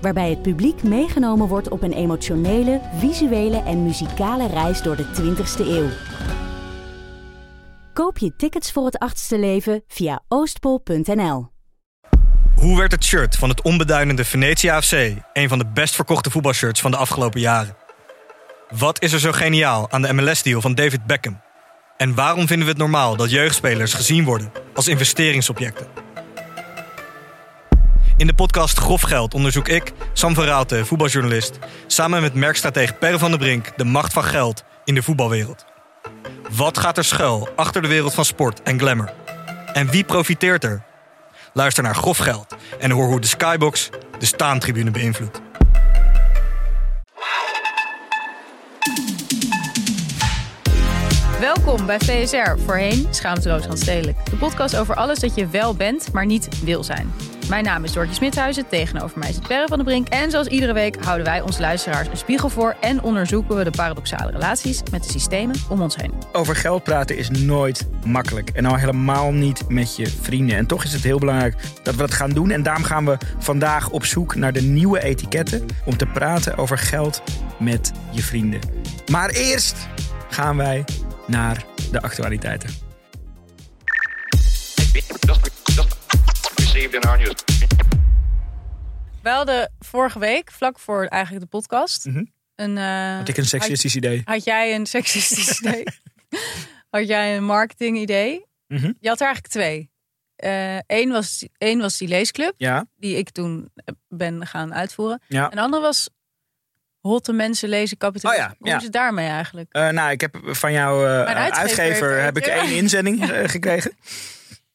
Waarbij het publiek meegenomen wordt op een emotionele, visuele en muzikale reis door de 20ste eeuw. Koop je tickets voor het achtste leven via oostpol.nl. Hoe werd het shirt van het onbeduidende Venetia FC een van de best verkochte voetbalshirts van de afgelopen jaren? Wat is er zo geniaal aan de MLS-deal van David Beckham? En waarom vinden we het normaal dat jeugdspelers gezien worden als investeringsobjecten? In de podcast Grof Geld onderzoek ik, Sam van voetbaljournalist, samen met merkstratege Per van der Brink de macht van geld in de voetbalwereld. Wat gaat er schuil achter de wereld van sport en glamour? En wie profiteert er? Luister naar Grof Geld en hoor hoe de Skybox de staantribune beïnvloedt. Welkom bij VSR, voorheen Schaamteloos Handstedelijk. De podcast over alles dat je wel bent, maar niet wil zijn. Mijn naam is Dortje Smithuizen, tegenover mij zit Perre van der Brink. En zoals iedere week houden wij onze luisteraars een spiegel voor... en onderzoeken we de paradoxale relaties met de systemen om ons heen. Over geld praten is nooit makkelijk. En al helemaal niet met je vrienden. En toch is het heel belangrijk dat we dat gaan doen. En daarom gaan we vandaag op zoek naar de nieuwe etiketten... om te praten over geld met je vrienden. Maar eerst gaan wij naar de actualiteiten. We hadden vorige week, vlak voor eigenlijk de podcast... Mhm. een, eh, Had ik een seksistisch idee? had jij een seksistisch idee? had jij een marketing idee? Mhm. Je had er eigenlijk twee. Eén was, één was die leesclub, Ja, die ik toen ben gaan uitvoeren. ja. En de andere was Hotte mensen lezen kapitalisme. Oh ja, Hoe ja. is het daarmee eigenlijk? Eh, nou, ik heb van jouw eh, uitgever heb ik één inzending eh, gekregen.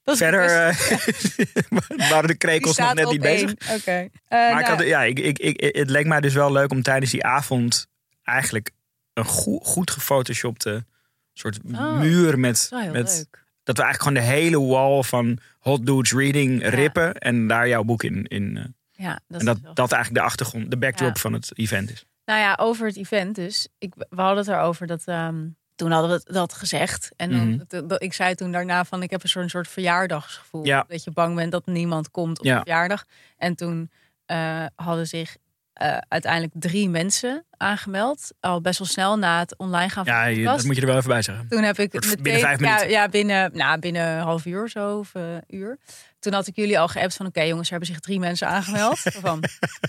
Verder waren de krekels nog net niet bezig. Oké. Maar ik nou, had, ja, ik, ik, ik, het leek mij dus wel leuk om tijdens die avond eigenlijk een goed, goed gefotoshopte soort Oh, muur met, heel met leuk. dat we eigenlijk gewoon de hele wall van Hot Dudes Reading rippen en daar jouw boek in. in Ja, dat en dat dat eigenlijk de achtergrond, de backdrop Ja. van het event is. Nou ja, over het event dus. Ik, we hadden het erover dat... ehm, toen hadden we dat gezegd. En dan, Mhm. ik zei toen daarna van... ik heb een soort, soort verjaardagsgevoel. Ja. Dat je bang bent dat niemand komt op Ja. verjaardag. En toen eh, hadden zich eh, uiteindelijk drie mensen aangemeld. Al best wel snel na het online gaan van Ja, de je- podcast. dat moet je er wel even bij zeggen. Toen heb ik meteen, binnen vijf ja, minuten. ja, binnen, nou, binnen een half uur zo, of een uur. Toen had ik jullie al geappt van, oké jongens, er hebben zich drie mensen aangemeld. Van,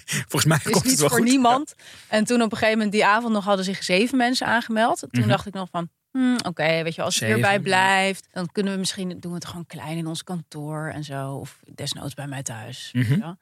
Volgens mij is komt het niet wel voor goed. niemand. En toen op een gegeven moment die avond nog hadden zich zeven mensen aangemeld. Toen Mhm. dacht ik nog van, hmm, oké, weet je, als het Zeven, hierbij blijft, dan kunnen we misschien doen we het gewoon klein in ons kantoor en zo, of desnoods bij mij thuis. Mhm. je.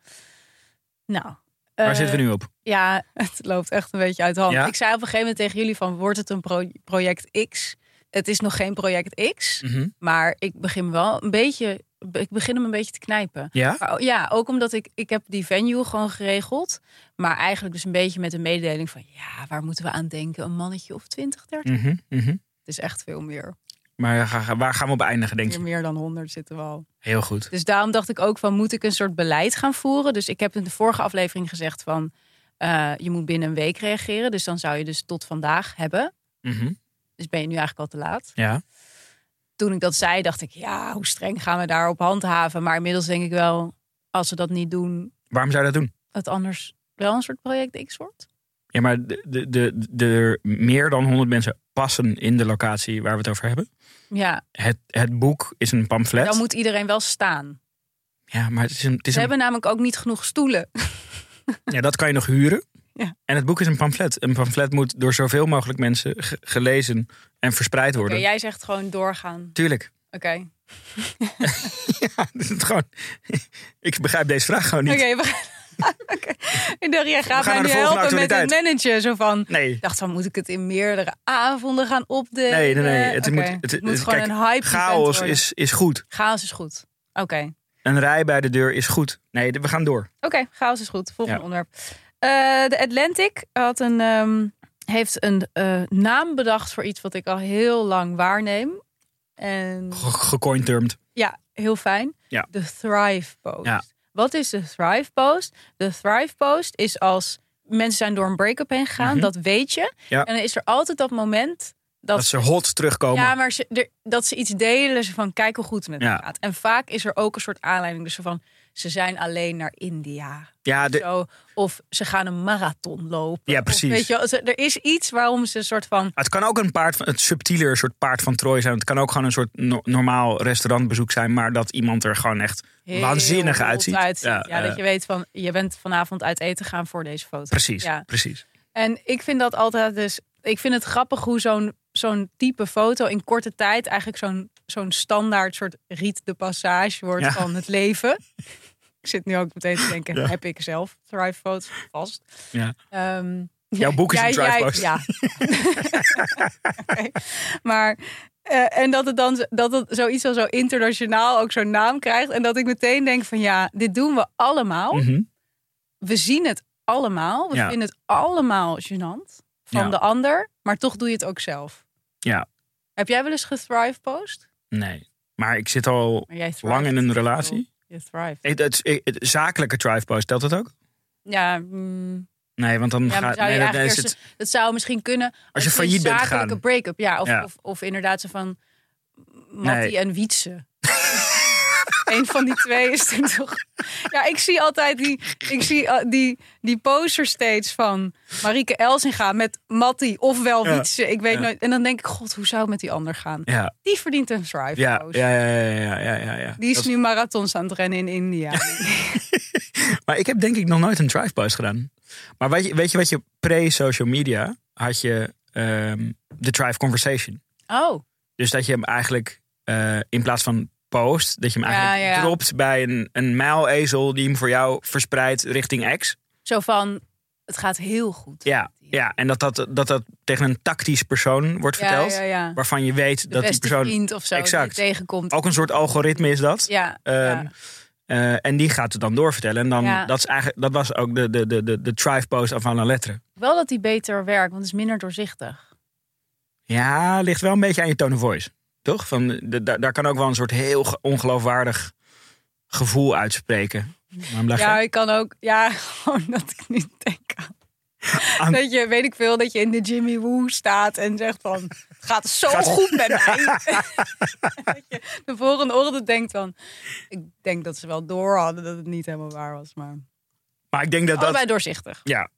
Nou. Waar eh, zitten we nu op? Ja, het loopt echt een beetje uit de hand. Ja? Ik zei op een gegeven moment tegen jullie van, wordt het een pro- project X? Het is nog geen project X, Mhm. maar ik begin wel een beetje, ik begin hem een beetje te knijpen. Ja? Maar, ja, ook omdat ik, ik heb die venue gewoon geregeld. Maar eigenlijk dus een beetje met een mededeling van... ja, waar moeten we aan denken? Een mannetje of 20, 30? Mhm, mhm. Het is echt veel meer. Maar waar gaan we op eindigen, denk Meer, je? meer dan 100 zitten we al. Heel goed. Dus daarom dacht ik ook van... moet ik een soort beleid gaan voeren? Dus ik heb in de vorige aflevering gezegd van... eh, je moet binnen een week reageren. Dus dan zou je dus tot vandaag hebben. Mhm. Dus ben je nu eigenlijk al te laat. Ja. Toen ik dat zei, dacht ik... ja, hoe streng gaan we daarop handhaven? Maar inmiddels denk ik wel... als we dat niet doen... Waarom zou je dat doen? het anders wel een soort project X wordt? Ja, maar de, de, de, de meer dan 100 mensen passen in de locatie waar we het over hebben. Ja, Het, het boek is een pamflet. dan moet iedereen wel staan. Ja, maar het is een, het is Ze een, hebben namelijk ook niet genoeg stoelen. ja, dat kan je nog huren. Ja. En het boek is een pamflet. Een pamflet moet door zoveel mogelijk mensen ge- gelezen en verspreid worden. jij zegt gewoon doorgaan. Tuurlijk. Oké. Ja, is het gewoon. Ik begrijp deze vraag gewoon niet. Oké. Ik dacht, jij gaat mij nu helpen met het managen. Zo van, Nee. ik dacht, dan moet ik het in meerdere avonden gaan opdelen. Nee, nee, nee. Het moet, het, moet gewoon kijk, een hype chaos is, is goed. Chaos is goed. Oké. Een rij bij de deur is goed. Nee, we gaan door. Oké, chaos is goed. Volgende Ja. onderwerp. Eh, de Atlantic had een, ehm, heeft een eh, naam bedacht voor iets wat ik al heel lang waarneem. En Ge- Gecointermd. ja, heel fijn. Ja. De Thrive Post. Ja. Wat is de Thrive Post? De Thrive Post is als mensen zijn door een break-up heen gegaan, Mhm. dat weet je. Ja. En dan is er altijd dat moment dat, Dat ze hot terugkomen. ja, maar ze, er- dat ze iets delen, ze van kijk hoe goed het met Ja. me gaat. En vaak is er ook een soort aanleiding, dus van ze zijn alleen naar India. Ja, de, Zo, of ze gaan een marathon lopen. Ja, Of precies. weet je, er is iets waarom ze een soort van het kan ook een paard van het subtieler soort paard van Troje zijn. Het kan ook gewoon een soort no- normaal restaurantbezoek zijn, maar dat iemand er gewoon echt heel waanzinnig uitziet. Ja, Ja, dat eh, je weet van je bent vanavond uit eten gaan voor deze foto. Precies, Ja. precies. En ik vind dat altijd dus. Ik vind het grappig hoe zo'n zo'n type foto in korte tijd eigenlijk zo'n zo'n standaard soort riet de passage wordt Ja. van het leven. ik zit nu ook meteen te denken, Ja. heb ik zelf thrive foto's vast? Ja. Ehm, Jouw boek is een jij- post. Ja. Maar eh, en dat het dan dat het zoiets al zo internationaal ook zo'n naam krijgt en dat ik meteen denk van ja, dit doen we allemaal Mhm. we zien het allemaal. We Ja. vinden het allemaal gênant van Ja. de ander. Maar toch doe je het ook zelf. Ja. Heb jij wel eens gethrive post? Nee. Maar ik zit al lang in een wel. relatie. Je thrive. Het, het, het- zakelijke thrive post, telt dat ook? Ja, mm, Nee, want dan ja gaat. zou Nee, is eerst- het. dat zou misschien kunnen Als je failliet bent zakelijke gegaan. break-up. Ja, of, Ja. Of, of inderdaad zo van Mattie Nee. en Wietse. Eén van die twee is er toch. Ja, ik zie altijd die, ik zie uh, die, die poster steeds van Marieke Elsinga met Mattie ofwel Ja. Wietse. Ik weet Ja. nooit. En dan denk ik, god, hoe zou het met die ander gaan? Ja, Die verdient een thrive ja, ja, ja, ja, ja, ja, ja, ja. Die is Dat nu marathons aan het rennen in India. Maar ik heb denk ik nog nooit een thrive post gedaan. Maar weet je, weet je wat je pre-social media had je ehm, de thrive conversation. Oh, Dus dat je hem eigenlijk eh, in plaats van post, dat je hem eigenlijk ja, ja. dropt bij een, een muilezel die hem voor jou verspreidt richting X. zo van, het gaat heel goed. Ja, ja. en dat dat, dat dat tegen een tactisch persoon wordt ja, verteld. Waarvan je weet De dat die persoon vriend of zo Exact. die tegenkomt. ook een soort algoritme is dat. Ja, Ehm, eh, en die gaat het dan doorvertellen. En dan, Ja. dat, is eigenlijk, dat was ook de, de, de, de, de thrive post avant la lettre. wel dat die beter werkt, want het is minder doorzichtig. Ja, ligt wel een beetje aan je tone of voice. Toch? Van, de, daar, daar kan ook wel een soort heel ge- ongeloofwaardig gevoel uitspreken. Ja, ik kan ook, ja, gewoon dat ik nu denk aan. Aan- Dat je, weet ik veel, dat je in de Jimmy Woo staat en zegt van, het gaat zo Gaat- goed met mij. dat je de volgende ochtend denkt van, ik denk dat ze wel door hadden dat het niet helemaal waar was, maar Maar ik denk dat dat... allebei doorzichtig. Ja,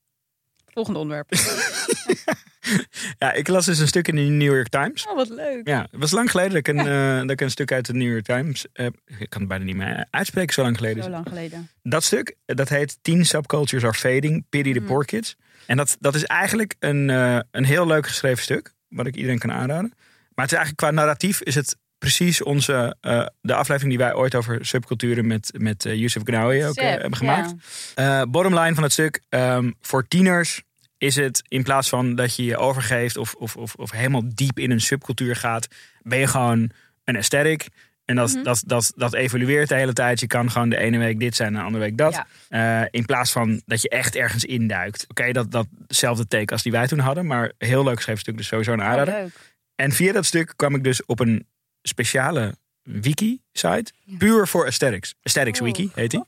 Volgende onderwerp. ja, ik las dus een stuk in de New York Times. Oh, wat leuk. Ja, het was lang geleden dat ik een, eh, dat ik een stuk uit de New York Times heb. Ik kan het bijna niet meer uitspreken, zo lang geleden. Zo lang geleden. Dat stuk, dat heet Teen Subcultures Are Fading, Pity the Mm. Poor Kids. En dat, dat is eigenlijk een, eh, een heel leuk geschreven stuk, wat ik iedereen kan aanraden. Maar het is eigenlijk qua narratief is het precies onze, de aflevering die wij ooit over subculturen met, met eh, Yusuf ook hebben gemaakt. Eh bottom line van het stuk, ehm, voor tieners is het in plaats van dat je je overgeeft of, of, of, of helemaal diep in een subcultuur gaat, ben je gewoon een aesthetic. En dat, Mhm. dat, dat, dat evolueert de hele tijd. Je kan gewoon de ene week dit zijn en de andere week dat. Ja. Eh, in plaats van dat je echt ergens induikt. Oké, dat, datzelfde take als die wij toen hadden. Maar heel leuk geschreven stuk, dus sowieso een Oh, aanrader. leuk. En via dat stuk kwam ik dus op een speciale wiki-site. Puur voor aesthetics. Aesthetics Oh, Wiki heet die.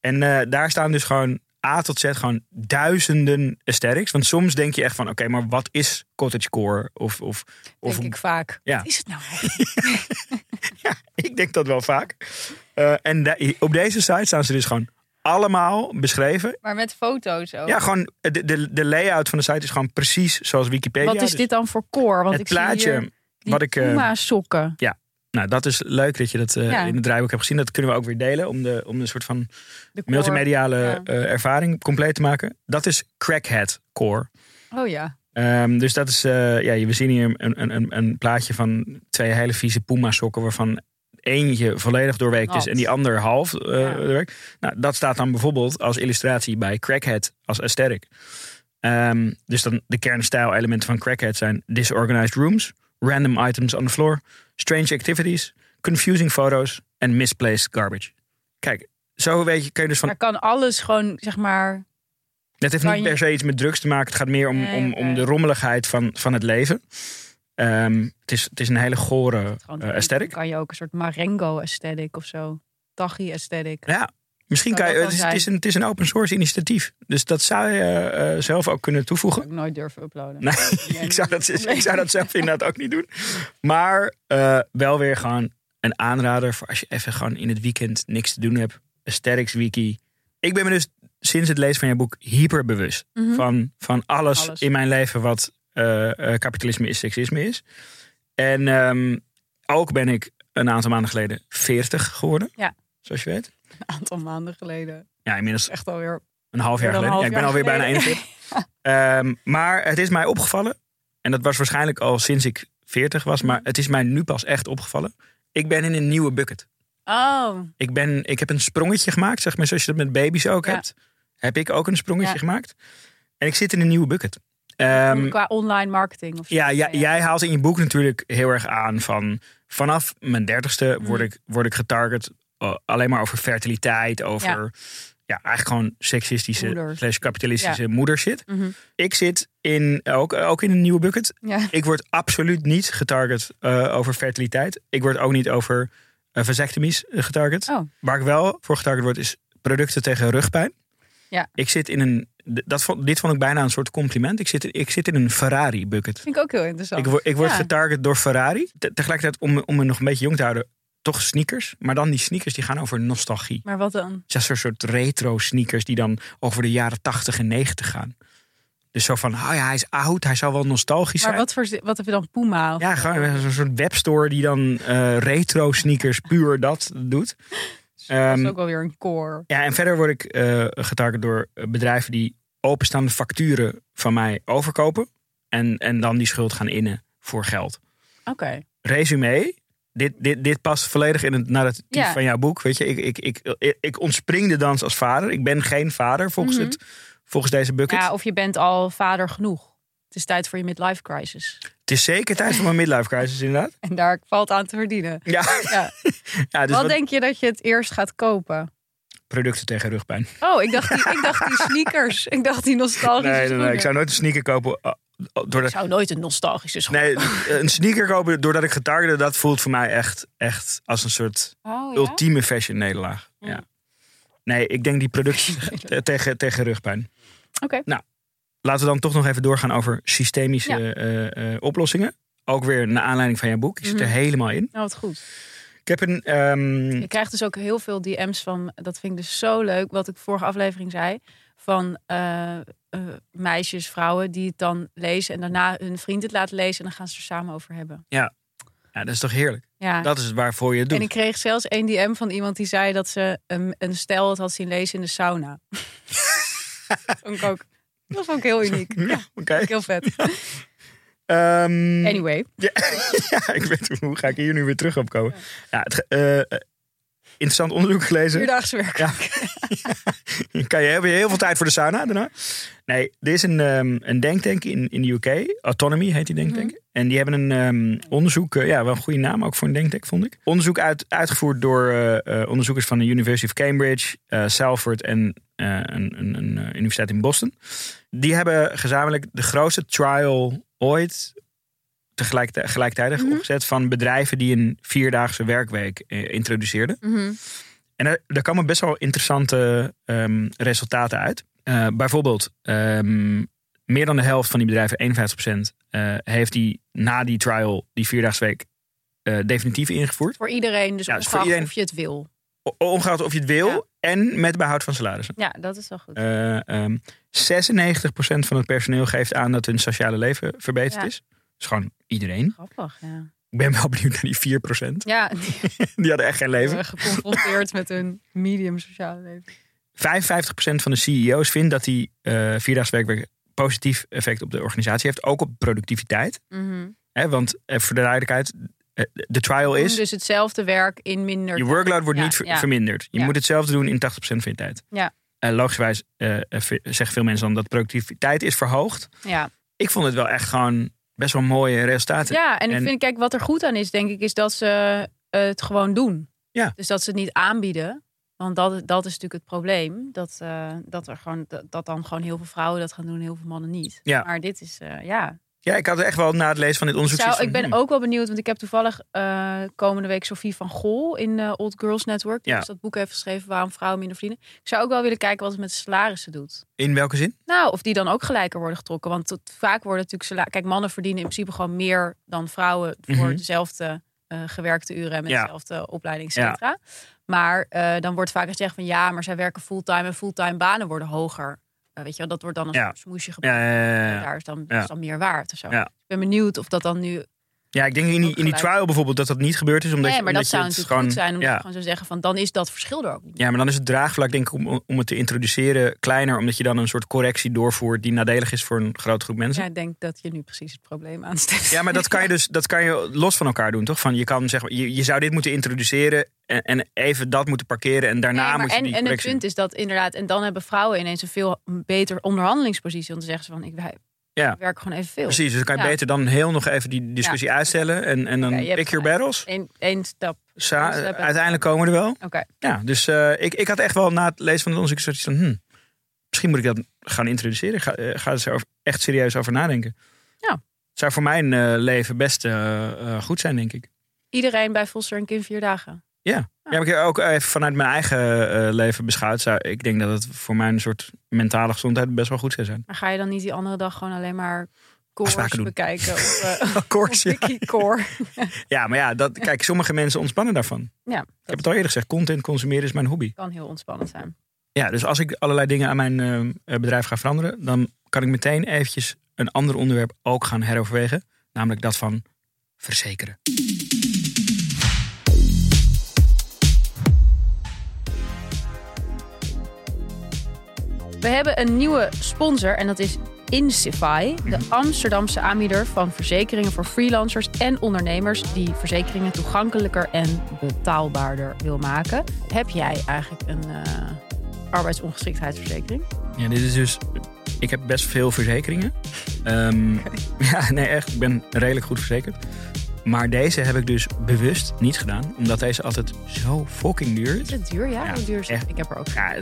En eh, daar staan dus gewoon A tot Z gewoon duizenden aesthetics. Want soms denk je echt van, oké, maar wat is cottagecore? Of, of, of Denk ik vaak. Ja. Wat is het nou eigenlijk? ik denk dat wel vaak. Eh, en op deze site staan ze dus gewoon allemaal beschreven. Maar met foto's ook. Ja, gewoon de, de, de layout van de site is gewoon precies zoals Wikipedia. Wat is Dus dit dan voor koor? Want Het ik zie plaatje hier die wat ik... Puma sokken. Nou, dat is leuk dat je dat eh, Ja. in het draaiboek hebt gezien. Dat kunnen we ook weer delen om de, om de soort van multimediale Ja. eh, ervaring compleet te maken. Dat is Crackhead Core. Oh ja. Ehm, dus dat is, eh, ja, we zien hier een, een, een, een plaatje van twee hele vieze Puma sokken waarvan eentje volledig doorweekt is en die ander half Ja. doorweekt. Nou, dat staat dan bijvoorbeeld als illustratie bij Crackhead als aesthetic. Ehm, dus dan de kernstijl elementen van Crackhead zijn disorganized rooms, random items on the floor, strange activities, confusing photos en misplaced garbage. Kijk, zo weet je, kun je dus van Maar kan alles gewoon, zeg maar, Het heeft niet je- per se iets met drugs te maken. Het gaat meer om, Nee, om, om de rommeligheid van, van het leven. Ehm, het, is, het is een hele gore uh, aesthetic. kan je ook een soort Marengo aesthetic of zo. Tachi aesthetic. Ja, misschien Zou kan je. Het is, het, is een, het is een open source initiatief. Dus dat zou je eh, zelf ook kunnen toevoegen. Zou ik nooit durven uploaden. Nee, ik zou, dat, ik zou dat zelf inderdaad ook niet doen. Maar eh, wel weer gewoon een aanrader voor als je even gewoon in het weekend niks te doen hebt. Aesthetics Wiki. Ik ben me dus sinds het lezen van je boek hyperbewust Mhm. van, van alles, Alles. in mijn leven wat eh, eh, kapitalisme is, seksisme is. En ehm, ook ben ik een aantal maanden geleden 40 geworden. Ja. Zoals je weet. Een aantal maanden geleden. Ja, inmiddels Echt alweer. een half jaar geleden. Ja, ik ben alweer bijna geleden. 41. Ehm, maar het is mij opgevallen. En dat was waarschijnlijk al sinds ik 40 was. Maar het is mij nu pas echt opgevallen. Ik ben in een nieuwe bucket. Oh, Ik, ben, ik heb een sprongetje gemaakt. Zeg maar zoals je dat met baby's ook Ja. hebt. Heb ik ook een sprongetje Ja. gemaakt. En ik zit in een nieuwe bucket. Ehm, qua online marketing of zo. ja, ja, jij haalt in je boek natuurlijk heel erg aan van... vanaf mijn dertigste word, Mhm. ik, word ik getarget alleen maar over fertiliteit, over... Ja. eigenlijk gewoon seksistische Moeder. slash kapitalistische moedershit. Mhm. Ik zit in, ook, ook in een nieuwe bucket. Ja. Ik word absoluut niet getarget uh, over fertiliteit. Ik word ook niet over uh, vasectomies getarget. Oh. Waar ik wel voor getarget word is producten tegen rugpijn. Ja. Ik zit in een, dat vond, dit vond ik bijna een soort compliment. Ik zit, ik zit in een Ferrari bucket. Vind ik ook heel interessant. Ik word, ik word Ja. getarget door Ferrari. Te- tegelijkertijd, om, om me nog een beetje jong te houden, toch sneakers. Maar dan die sneakers die gaan over nostalgie. Maar wat dan? Ja, zo'n soort retro sneakers die dan over de jaren 80 en 90 gaan. Dus zo van, oh ja, hij is oud, hij zal wel nostalgisch Maar zijn. wat, voor, wat heb je dan Puma? Of Ja, gewoon zo'n soort webstore die dan eh, retro sneakers puur dat doet. dat Ehm, is ook wel weer een core. ja, en verder word ik eh getarget door eh, bedrijven die openstaande facturen van mij overkopen. En, en dan die schuld gaan innen voor geld. Oké. Resume. Dit, dit, dit past volledig in het narratief Ja. van jouw boek. Weet je, ik, ik, ik, ik, ik ontspring de dans als vader. Ik ben geen vader volgens, Mhm. het, volgens deze bucket. Ja, of je bent al vader genoeg. Het is tijd voor je midlife crisis. Het is zeker tijd voor mijn midlife crisis, inderdaad. En daar valt aan te verdienen. Ja, Ja. ja dus wat wat denk je dat je het eerst gaat kopen? producten tegen rugpijn. Oh, ik dacht die, ik dacht die sneakers. Ik dacht die nostalgische Nee, nee, nee, ik zou nooit een sneaker kopen. Doordat, Ik zou nooit een nostalgische schoen. nee, een sneaker kopen doordat ik getarget, dat voelt voor mij echt, echt als een soort Oh, ja? ultieme fashion nederlaag. Ja. Ja. Nee, ik denk die producten te- tegen, tegen rugpijn. Oké. Laten we dan toch nog even doorgaan over systemische Ja. eh, eh, oplossingen. Ook weer naar aanleiding van jouw boek. Ik zit er Mhm. helemaal in. Nou, wat goed. Ik heb een. ehm, Je krijgt dus ook heel veel DM's van, dat vind ik dus zo leuk, wat ik vorige aflevering zei, van eh, eh, meisjes, vrouwen die het dan lezen en daarna hun vriend het laten lezen en dan gaan ze er samen over hebben. ja, dat is toch heerlijk? Ja. Dat is het waarvoor je het doet. En ik kreeg zelfs een DM van iemand die zei dat ze een, een stijl het had zien lezen in de sauna. dat vond ik ook. Dat vond ik heel uniek. Ja, ik heel vet. Ehm, Anyway. Ja, ja, ik weet hoe ga ik hier nu weer terug op komen. Ja, het, eh, interessant onderzoek gelezen. Vierdaagse werk. Ja. kan je, heb je heel veel tijd voor de sauna daarna? Nee, er is een, ehm, een denktank in, in de UK. Autonomy heet die denktank. Mhm. En die hebben een ehm, onderzoek, eh, ja, wel een goede naam ook voor een denktank, vond ik. Onderzoek uit, uitgevoerd door eh, eh, onderzoekers van de University of Cambridge, Salford en een, een, een universiteit in Boston. Die hebben gezamenlijk de grootste trial ooit tegelijkertijd gelijktijdig Mhm. opgezet van bedrijven die een vierdaagse werkweek eh, introduceerden. Mhm. En er komen best wel interessante ehm, resultaten uit. Eh, bijvoorbeeld, ehm, meer dan de helft van die bedrijven, 51%, eh, heeft die na die trial, die vierdagsweek, eh definitief ingevoerd. Voor iedereen, dus Ja, dus ongeacht iedereen. of je het wil. Ongeacht of je het wil Ja. en met behoud van salarissen. Ja, dat is wel goed. Eh, ehm 96% van het personeel geeft aan dat hun sociale leven verbeterd Ja. is. Dus gewoon iedereen. Grappig, ja. Ik ben wel benieuwd naar die 4%. Ja, die Die hadden echt geen leven. geconfronteerd met hun medium sociale leven. 55% van de CEO's vindt dat die uh, vierdagswerkweek positief effect op de organisatie heeft. Ook op productiviteit. Mhm. Hè, want eh, voor de duidelijkheid, eh, de trial is... Dus hetzelfde werk in minder je workload wordt Ja, niet ver- ja. verminderd. Je Ja. moet hetzelfde doen in 80% van je tijd. Ja. Eh, logischerwijs ve- zeggen veel mensen dan dat productiviteit is verhoogd. Ja. Ik vond het wel echt gewoon best wel mooie resultaten. ja, en ik vind, kijk, wat er goed aan is, denk ik, is dat ze het gewoon doen. Ja. Dus dat ze het niet aanbieden. Want dat, dat is natuurlijk het probleem. Dat, eh, dat, er gewoon, dat, dat dan gewoon heel veel vrouwen dat gaan doen en heel veel mannen niet. Ja. Maar dit is, eh, ja. Ja, ik had er echt wel na het lezen van dit onderzoek. Zou, ik ben hmm. ook wel benieuwd, want ik heb toevallig eh, komende week Sophie van Gol in eh, Old Girls Network. Die Ja. dus dat boek heeft geschreven waarom vrouwen minder verdienen. Ik zou ook wel willen kijken wat het met salarissen doet. In welke zin? Nou, of die dan ook gelijker worden getrokken. Want tot, vaak worden natuurlijk sala- Kijk, mannen verdienen in principe gewoon meer dan vrouwen voor Mhm. dezelfde eh, gewerkte uren en met Ja. dezelfde opleiding, et cetera. Maar dan wordt vaak gezegd van ja, maar zij werken fulltime en fulltime banen worden hoger. Eh, weet je wel, dat wordt dan een Ja. smoesje gepraat. ja, ja, ja. Daar is dan, is dan meer waard of zo. Ik ben benieuwd of dat dan nu Ja, ik denk in die, in die trial bijvoorbeeld dat dat niet gebeurd is. Omdat nee, maar dat zou natuurlijk goed zijn. Omdat ja. gewoon zou zeggen van dan is dat verschil er ook niet. ja, maar dan is het draagvlak denk ik om, om het te introduceren kleiner. Omdat je dan een soort correctie doorvoert die nadelig is voor een grote groep mensen. Ja, ik denk dat je nu precies het probleem aansteekt. Ja, maar dat kan je dus dat kan je los van elkaar doen, toch? Van je kan zeggen, je, je zou dit moeten introduceren en, en even dat moeten parkeren en daarna Nee, moet je en, die en het correctie punt is dat inderdaad, en dan hebben vrouwen ineens een veel beter onderhandelingspositie om te zeggen ze van ik wij Ja. werken gewoon evenveel. Precies, dus dan kan je Ja. beter dan heel nog even die discussie uitstellen en, en dan hebt pick your battles. Eén stap. Sa- Een stap. uiteindelijk komen we er wel. Oké. Ja, dus eh, ik, ik had echt wel na het lezen van het onderzoek van, hmm, misschien moet ik dat gaan introduceren. Ik ga, eh, ga er echt serieus over nadenken. Ja. Het zou voor mijn eh, leven best goed zijn, denk ik. Iedereen bij Foster en Kim vier dagen. Ja, ja maar ik ook even vanuit mijn eigen eh, leven beschouwd. Zou, ik denk dat het voor mijn soort mentale gezondheid best wel goed zou zijn. Maar ga je dan niet die andere dag gewoon alleen maar koers bekijken? Of, uh, Koers, ja. Core. ja, maar ja, dat, kijk, sommige mensen ontspannen daarvan. Ja, Ik heb het al eerder gezegd, content consumeren is mijn hobby. kan heel ontspannend zijn. Ja, dus als ik allerlei dingen aan mijn eh, bedrijf ga veranderen, dan kan ik meteen eventjes een ander onderwerp ook gaan heroverwegen. Namelijk dat van verzekeren. We hebben een nieuwe sponsor en dat is Insify, de Amsterdamse aanbieder van verzekeringen voor freelancers en ondernemers die verzekeringen toegankelijker en betaalbaarder wil maken. Heb jij eigenlijk een eh, arbeidsongeschiktheidsverzekering? Ja, dit is dus. Ik heb best veel verzekeringen. Ehm, Ja, nee, echt. Ik ben redelijk goed verzekerd. Maar deze heb ik dus bewust niet gedaan, omdat deze altijd zo fucking duur Is is. het duur? Ja, Ja, hoe duur is het? echt. Ik heb er ook. Ja,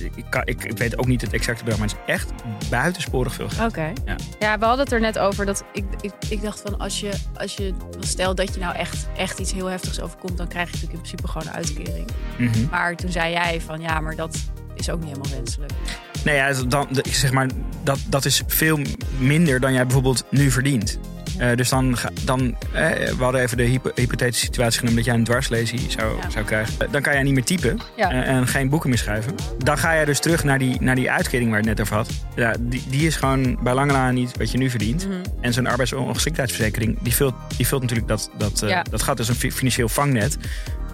ik, kan, ik, ik weet ook niet het exacte bedrag, maar het is echt buitensporig veel geld. Oké. Ja. Ja. we hadden het er net over dat ik, ik, ik dacht van als je, als je stel dat je nou echt, echt iets heel heftigs overkomt, dan krijg je natuurlijk in principe gewoon een uitkering. Mhm. Maar toen zei jij van ja, maar dat is ook niet helemaal wenselijk. Nee, ja, dan, zeg maar, dat, dat is veel minder dan jij bijvoorbeeld nu verdient. Eh, dus dan, dan eh, we hadden even de hypo- hypothetische situatie genomen dat jij een dwarslesie zou, Ja. zou krijgen. Eh, Dan kan jij niet meer typen Ja. en geen boeken meer schrijven. Dan ga jij dus terug naar die, naar die uitkering waar je het net over had. Ja, die, die is gewoon bij lange na niet wat je nu verdient. Mhm. En zo'n arbeidsongeschiktheidsverzekering, die vult, die vult natuurlijk dat, dat, Ja. dat gat dus een fi- financieel vangnet.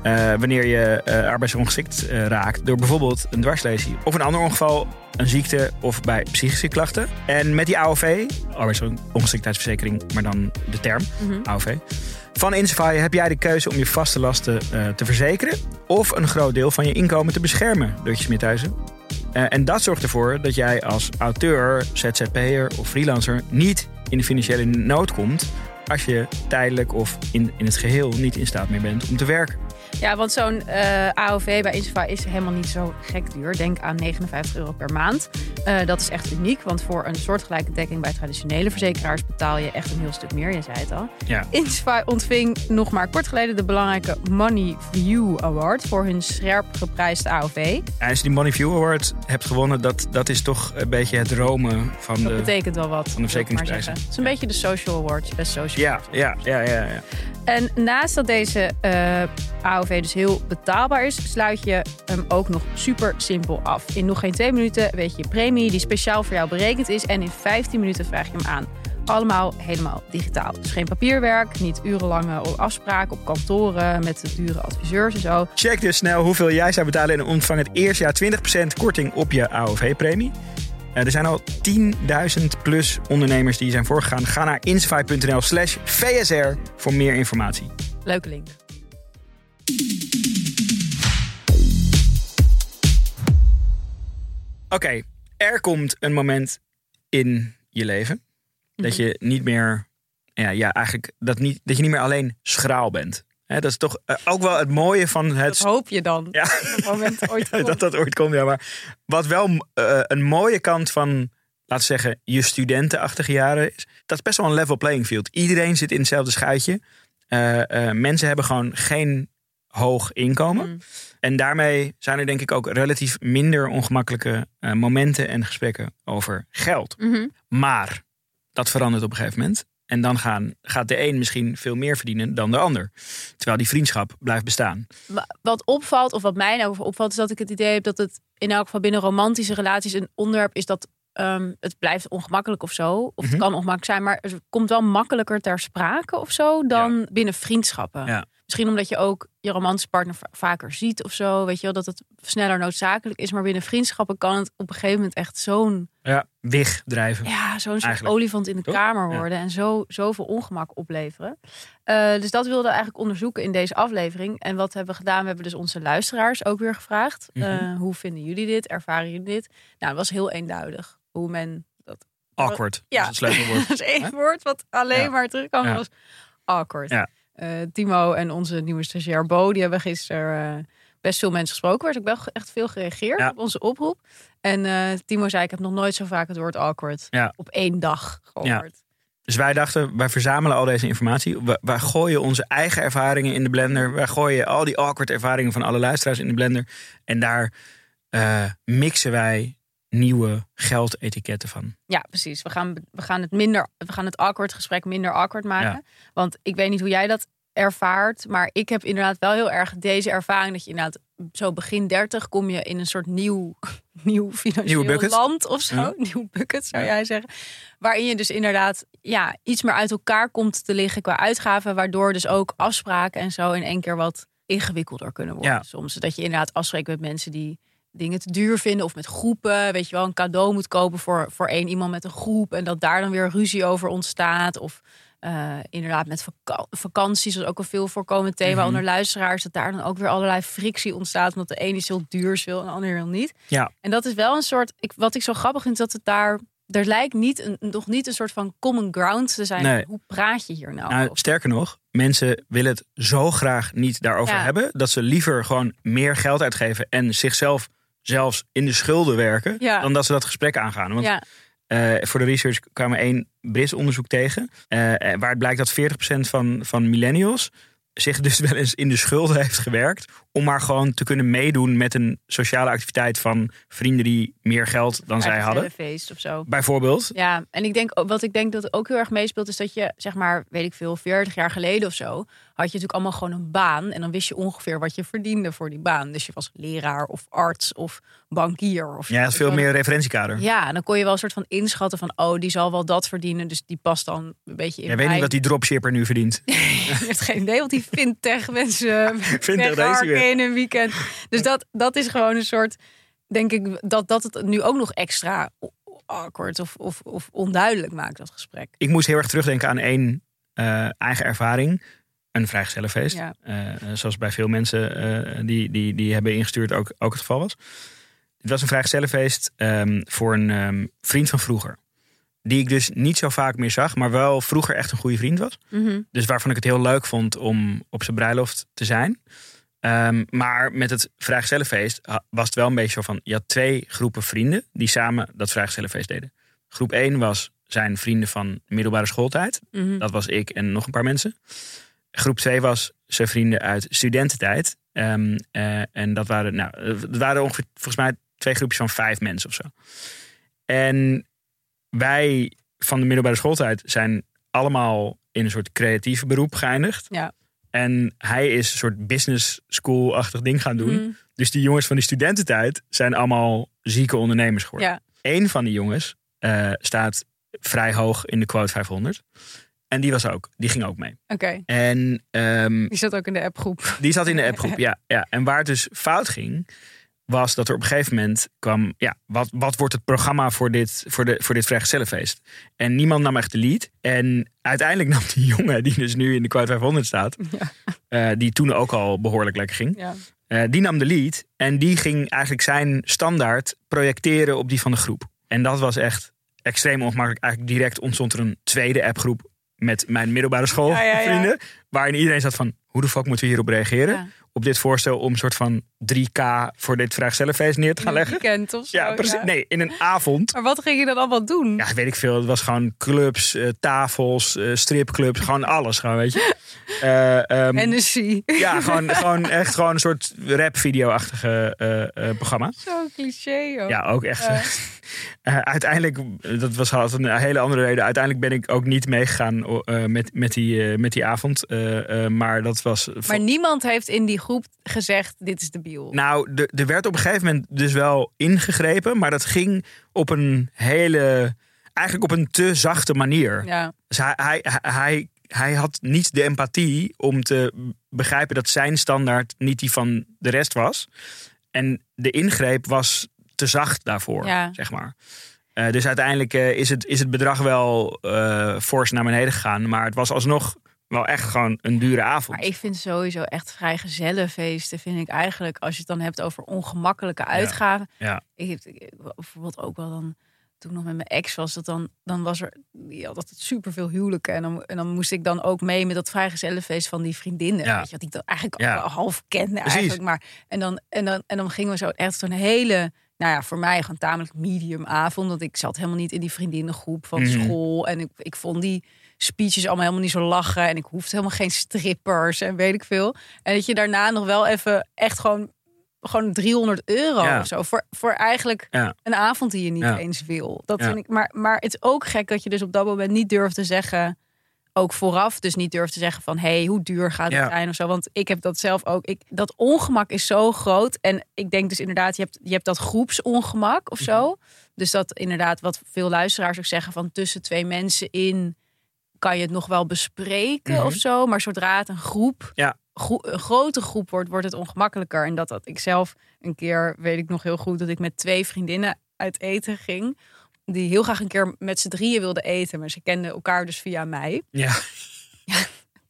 Eh, wanneer je eh, arbeidsongeschikt eh, raakt door bijvoorbeeld een dwarslesie of een ander ongeval, een ziekte of bij psychische klachten. En met die AOV, arbeidsongeschiktheidsverzekering, maar dan de term Mhm. AOV. Van Insafai heb jij de keuze om je vaste lasten te verzekeren of een groot deel van je inkomen te beschermen, Deutje Smithuizen. En dat zorgt ervoor dat jij als auteur, ZZP'er of freelancer niet in de financiële nood komt als je tijdelijk of in, in het geheel niet in staat meer bent om te werken. Ja, want zo'n eh, AOV bij Insiva is helemaal niet zo gek duur. Denk aan 59 euro per maand. Eh, dat is echt uniek, want voor een soortgelijke dekking bij traditionele verzekeraars betaal je echt een heel stuk meer. Je zei het al. Ja. Ontving nog maar kort geleden de belangrijke Money View Award voor hun scherp geprijsde AOV. Als je die Money View Award hebt gewonnen, dat, dat is toch een beetje het dromen van Dat de... betekent wel wat. de ik maar verzekeringsprijzen. Het is een beetje de Social Award, best social. Ja, ja, ja, ja, ja. En naast dat deze eh, AOV dus heel betaalbaar is, sluit je hem ook nog super simpel af. In nog geen twee minuten weet je je premie die speciaal voor jou berekend is en in 15 minuten vraag je hem aan. Allemaal helemaal digitaal. Dus geen papierwerk, niet urenlange afspraken op kantoren met de dure adviseurs en zo. Check dus snel hoeveel jij zou betalen en ontvang het eerste jaar 20% korting op je AOV-premie. Eh, er zijn al 10.000 plus ondernemers die zijn voorgegaan. Ga naar insafai.nl slash VSR voor meer informatie. Leuke link. Oké, er komt een moment in je leven dat je niet meer, ja, ja eigenlijk dat, niet, dat je niet meer alleen schraal bent. Dat is toch eh, ook wel het mooie van Dat het... hoop je dan. Ja. Dat moment ooit komt. dat dat ooit komt, ja. Maar wat wel eh, een mooie kant van, laten we zeggen, je studentenachtige jaren is... Dat is best wel een level playing field. Iedereen zit in hetzelfde schuitje. Eh, mensen hebben gewoon geen hoog inkomen. Mm. En daarmee zijn er denk ik ook relatief minder ongemakkelijke eh, momenten en gesprekken over geld. Mhm. Maar dat verandert op een gegeven moment. En dan gaan, gaat de een misschien veel meer verdienen dan de ander. Terwijl die vriendschap blijft bestaan. Wa- Wat opvalt, of wat mij nou opvalt, is dat ik het idee heb dat het in elk geval binnen romantische relaties een onderwerp is dat ehm, het blijft ongemakkelijk of zo. Of het Mhm. kan ongemakkelijk zijn, maar het komt wel makkelijker ter sprake of zo dan binnen vriendschappen. Ja. Misschien omdat je ook je romantische partner va- vaker ziet of zo. Weet je wel, dat het sneller noodzakelijk is. Maar binnen vriendschappen kan het op een gegeven moment echt zo'n Ja, wig drijven. ja, zo'n soort olifant in de Toch? kamer Ja. worden en zo, zoveel ongemak opleveren. Eh, dus dat wilden we eigenlijk onderzoeken in deze aflevering. En wat hebben we gedaan? We hebben dus onze luisteraars ook weer gevraagd. Mhm. eh, hoe vinden jullie dit? Ervaren jullie dit? Nou, het was heel eenduidig hoe men dat. Awkward. Ja. Dat is het. Dat is één woord wat alleen Ja. maar terugkwam. Ja. was awkward. Ja. Eh, Timo en onze nieuwe stagiair Bo, die hebben gisteren eh, best veel mensen gesproken. Er werd ook wel echt veel gereageerd Ja. op onze oproep. En eh, Timo zei, ik heb nog nooit zo vaak het woord awkward Ja. op één dag gehoord. Dus wij dachten, wij verzamelen al deze informatie. We- Wij gooien onze eigen ervaringen in de blender. Wij gooien al die awkward ervaringen van alle luisteraars in de blender. En daar mixen wij nieuwe geldetiketten van. Ja, precies. We gaan, we gaan het minder, we gaan het awkward gesprek minder awkward maken. Ja. Want ik weet niet hoe jij dat ervaart, maar ik heb inderdaad wel heel erg deze ervaring dat je inderdaad zo begin 30 kom je in een soort nieuw, nieuw financieel land of zo, Ja. nieuw bucket zou jij zeggen, waarin je dus inderdaad ja iets meer uit elkaar komt te liggen qua uitgaven, waardoor dus ook afspraken en zo in één keer wat ingewikkelder kunnen worden. Ja. Soms dat je inderdaad afspreekt met mensen die dingen te duur vinden of met groepen. Weet je wel, een cadeau moet kopen voor, voor één iemand met een groep. En dat daar dan weer ruzie over ontstaat. Of eh, inderdaad met vaka- vakanties, dat is ook een veel voorkomend thema Mhm. onder luisteraars. Dat daar dan ook weer allerlei frictie ontstaat. Omdat de een iets heel duurs wil en de ander wil niet. Ja. En dat is wel een soort, ik, wat ik zo grappig vind, dat het daar... Er lijkt niet een, nog niet een soort van common ground te zijn. Nee. Hoe praat je hier nou? Nou, sterker nog, mensen willen het zo graag niet daarover Ja. hebben. Dat ze liever gewoon meer geld uitgeven en zichzelf zelfs in de schulden werken. Ja. Dan dat ze dat gesprek aangaan. Want ja, Eh, voor de research kwamen we één Brits onderzoek tegen. eh, eh, waar het blijkt dat 40% van, van millennials zich dus wel eens in de schulden heeft gewerkt. Om maar gewoon te kunnen meedoen met een sociale activiteit van vrienden die meer geld dan zij hadden. feest of zo. Bijvoorbeeld. Ja, en ik denk, wat ik denk dat ook heel erg meespeelt, is dat je, zeg maar, weet ik veel, 40 jaar geleden of zo, had je natuurlijk allemaal gewoon een baan. En dan wist je ongeveer wat je verdiende voor die baan. Dus je was leraar of arts of bankier. Of Ja, veel meer referentiekader. Ja, en dan kon je wel een soort van inschatten van, oh, die zal wel dat verdienen. Dus die past dan een beetje in Jij weet niet wat die dropshipper nu verdient. Je hebt geen idee wat die fintech mensen Fintech deze wegharken in een weekend. Dus dat, dat is gewoon een soort, denk ik, dat, dat het nu ook nog extra awkward of, of, of onduidelijk maakt, dat gesprek. Ik moest heel erg terugdenken aan één eh, eigen ervaring. Een vrijgezellenfeest. Ja. Eh, eh, zoals bij veel mensen die, die, die hebben ingestuurd ook, ook het geval was. Het was een vrijgezellenfeest ehm voor een ehm, vriend van vroeger. Die ik dus niet zo vaak meer zag, maar wel vroeger echt een goede vriend was. Mhm. Dus waarvan ik het heel leuk vond om op zijn bruiloft te zijn. Ehm, maar met het vrijgezellenfeest ha- was het wel een beetje zo van... je had twee groepen vrienden die samen dat vrijgezellenfeest deden. Groep 1 was zijn vrienden van middelbare schooltijd. Mhm. Dat was ik en nog een paar mensen. Groep 2 was zijn vrienden uit studententijd. Ehm, eh, en dat waren, nou, het waren ongeveer volgens mij twee groepjes van vijf mensen of zo. En wij van de middelbare schooltijd zijn allemaal in een soort creatief beroep geëindigd. Ja. En hij is een soort business school-achtig ding gaan doen. Mhm. Dus die jongens van die studententijd zijn allemaal zieke ondernemers geworden. Ja. Eén van die jongens eh, staat vrij hoog in de quote 500. En die was ook, die ging ook mee. Oké, En ehm, die zat ook in de appgroep. die zat in de appgroep, ja, ja. En waar het dus fout ging, was dat er op een gegeven moment kwam... Ja, wat, wat wordt het programma voor dit, voor de, voor dit vrijgezellenfeest? En niemand nam echt de lead. En uiteindelijk nam die jongen, die dus nu in de quote 500 staat... Ja. eh, die toen ook al behoorlijk lekker ging... Ja. Eh, die nam de lead en die ging eigenlijk zijn standaard projecteren op die van de groep. En dat was echt extreem ongemakkelijk. Eigenlijk direct ontstond er een tweede appgroep met mijn middelbare schoolvrienden. Ja, ja, ja. waarin iedereen zat van, hoe de fuck moeten we hierop reageren? Ja. Op dit voorstel om een soort van 3K voor dit vraagstellenfeest neer te gaan leggen. weekend of zo. Ja, precies. ja. Nee, in een avond. Maar wat ging je dan allemaal doen? Ja, weet ik veel. Het was gewoon clubs, eh, tafels, eh, stripclubs, gewoon alles, gewoon, weet je. Eh, ehm, Hennessy. ja, gewoon, gewoon echt gewoon een soort rap-video-achtige programma. Zo cliché, joh. Ja, ook echt. Uiteindelijk, dat was altijd een hele andere reden. Uiteindelijk ben ik ook niet meegegaan met, met, die, met die avond. Maar dat was. Maar niemand heeft in die groep gezegd, dit is de biel. Nou, er- er werd op een gegeven moment dus wel ingegrepen. Maar dat ging op een hele. Eigenlijk op een te zachte manier. Ja, Dus hij, hij, hij, hij had niet de empathie om te begrijpen dat zijn standaard niet die van de rest was. En de ingreep was te zacht daarvoor, Ja. zeg maar. Eh, dus uiteindelijk eh, is, het, is het bedrag wel eh fors naar beneden gegaan. Maar het was alsnog wel echt gewoon een dure avond. maar ik vind sowieso echt vrijgezellenfeesten, vind ik eigenlijk, als je het dan hebt over ongemakkelijke uitgaven. ja. Ik heb bijvoorbeeld ook wel dan, toen ik nog met mijn ex was, dat dan, dan was er, die had altijd superveel huwelijken. En dan, en dan moest ik dan ook mee met dat vrijgezellenfeest van die vriendinnen. Ja. Weet je, wat die ik dan eigenlijk Ja. wel half kende Precies. eigenlijk. Maar, en, dan, en, dan, en dan gingen we zo echt zo'n hele nou ja, voor mij gewoon tamelijk medium avond. Want ik zat helemaal niet in die vriendinnengroep van Mhm. school. En ik, ik vond die speeches allemaal helemaal niet zo lachen. En ik hoefde helemaal geen strippers en weet ik veel. En dat je daarna nog wel even echt gewoon, gewoon 300 euro Ja. of zo. Voor, voor eigenlijk Ja. een avond die je niet Ja. eens wil. Dat vind ik, maar, maar het is ook gek dat je dus op dat moment niet durft te zeggen... Ook vooraf dus niet durft te zeggen van... hé, hey, hoe duur gaat het Ja. zijn of zo. Want ik heb dat zelf ook. Ik, dat ongemak is zo groot. En ik denk dus inderdaad, je hebt, je hebt dat groepsongemak of zo. Mhm. Dus dat inderdaad, wat veel luisteraars ook zeggen... van tussen twee mensen in kan je het nog wel bespreken Mhm. of zo. Maar zodra het een groep, Ja. gro- een grote groep wordt, wordt het ongemakkelijker. En dat dat ik zelf een keer, weet ik nog heel goed, dat ik met twee vriendinnen uit eten ging. Die heel graag een keer met z'n drieën wilden eten. Maar ze kenden elkaar dus via mij. Ja.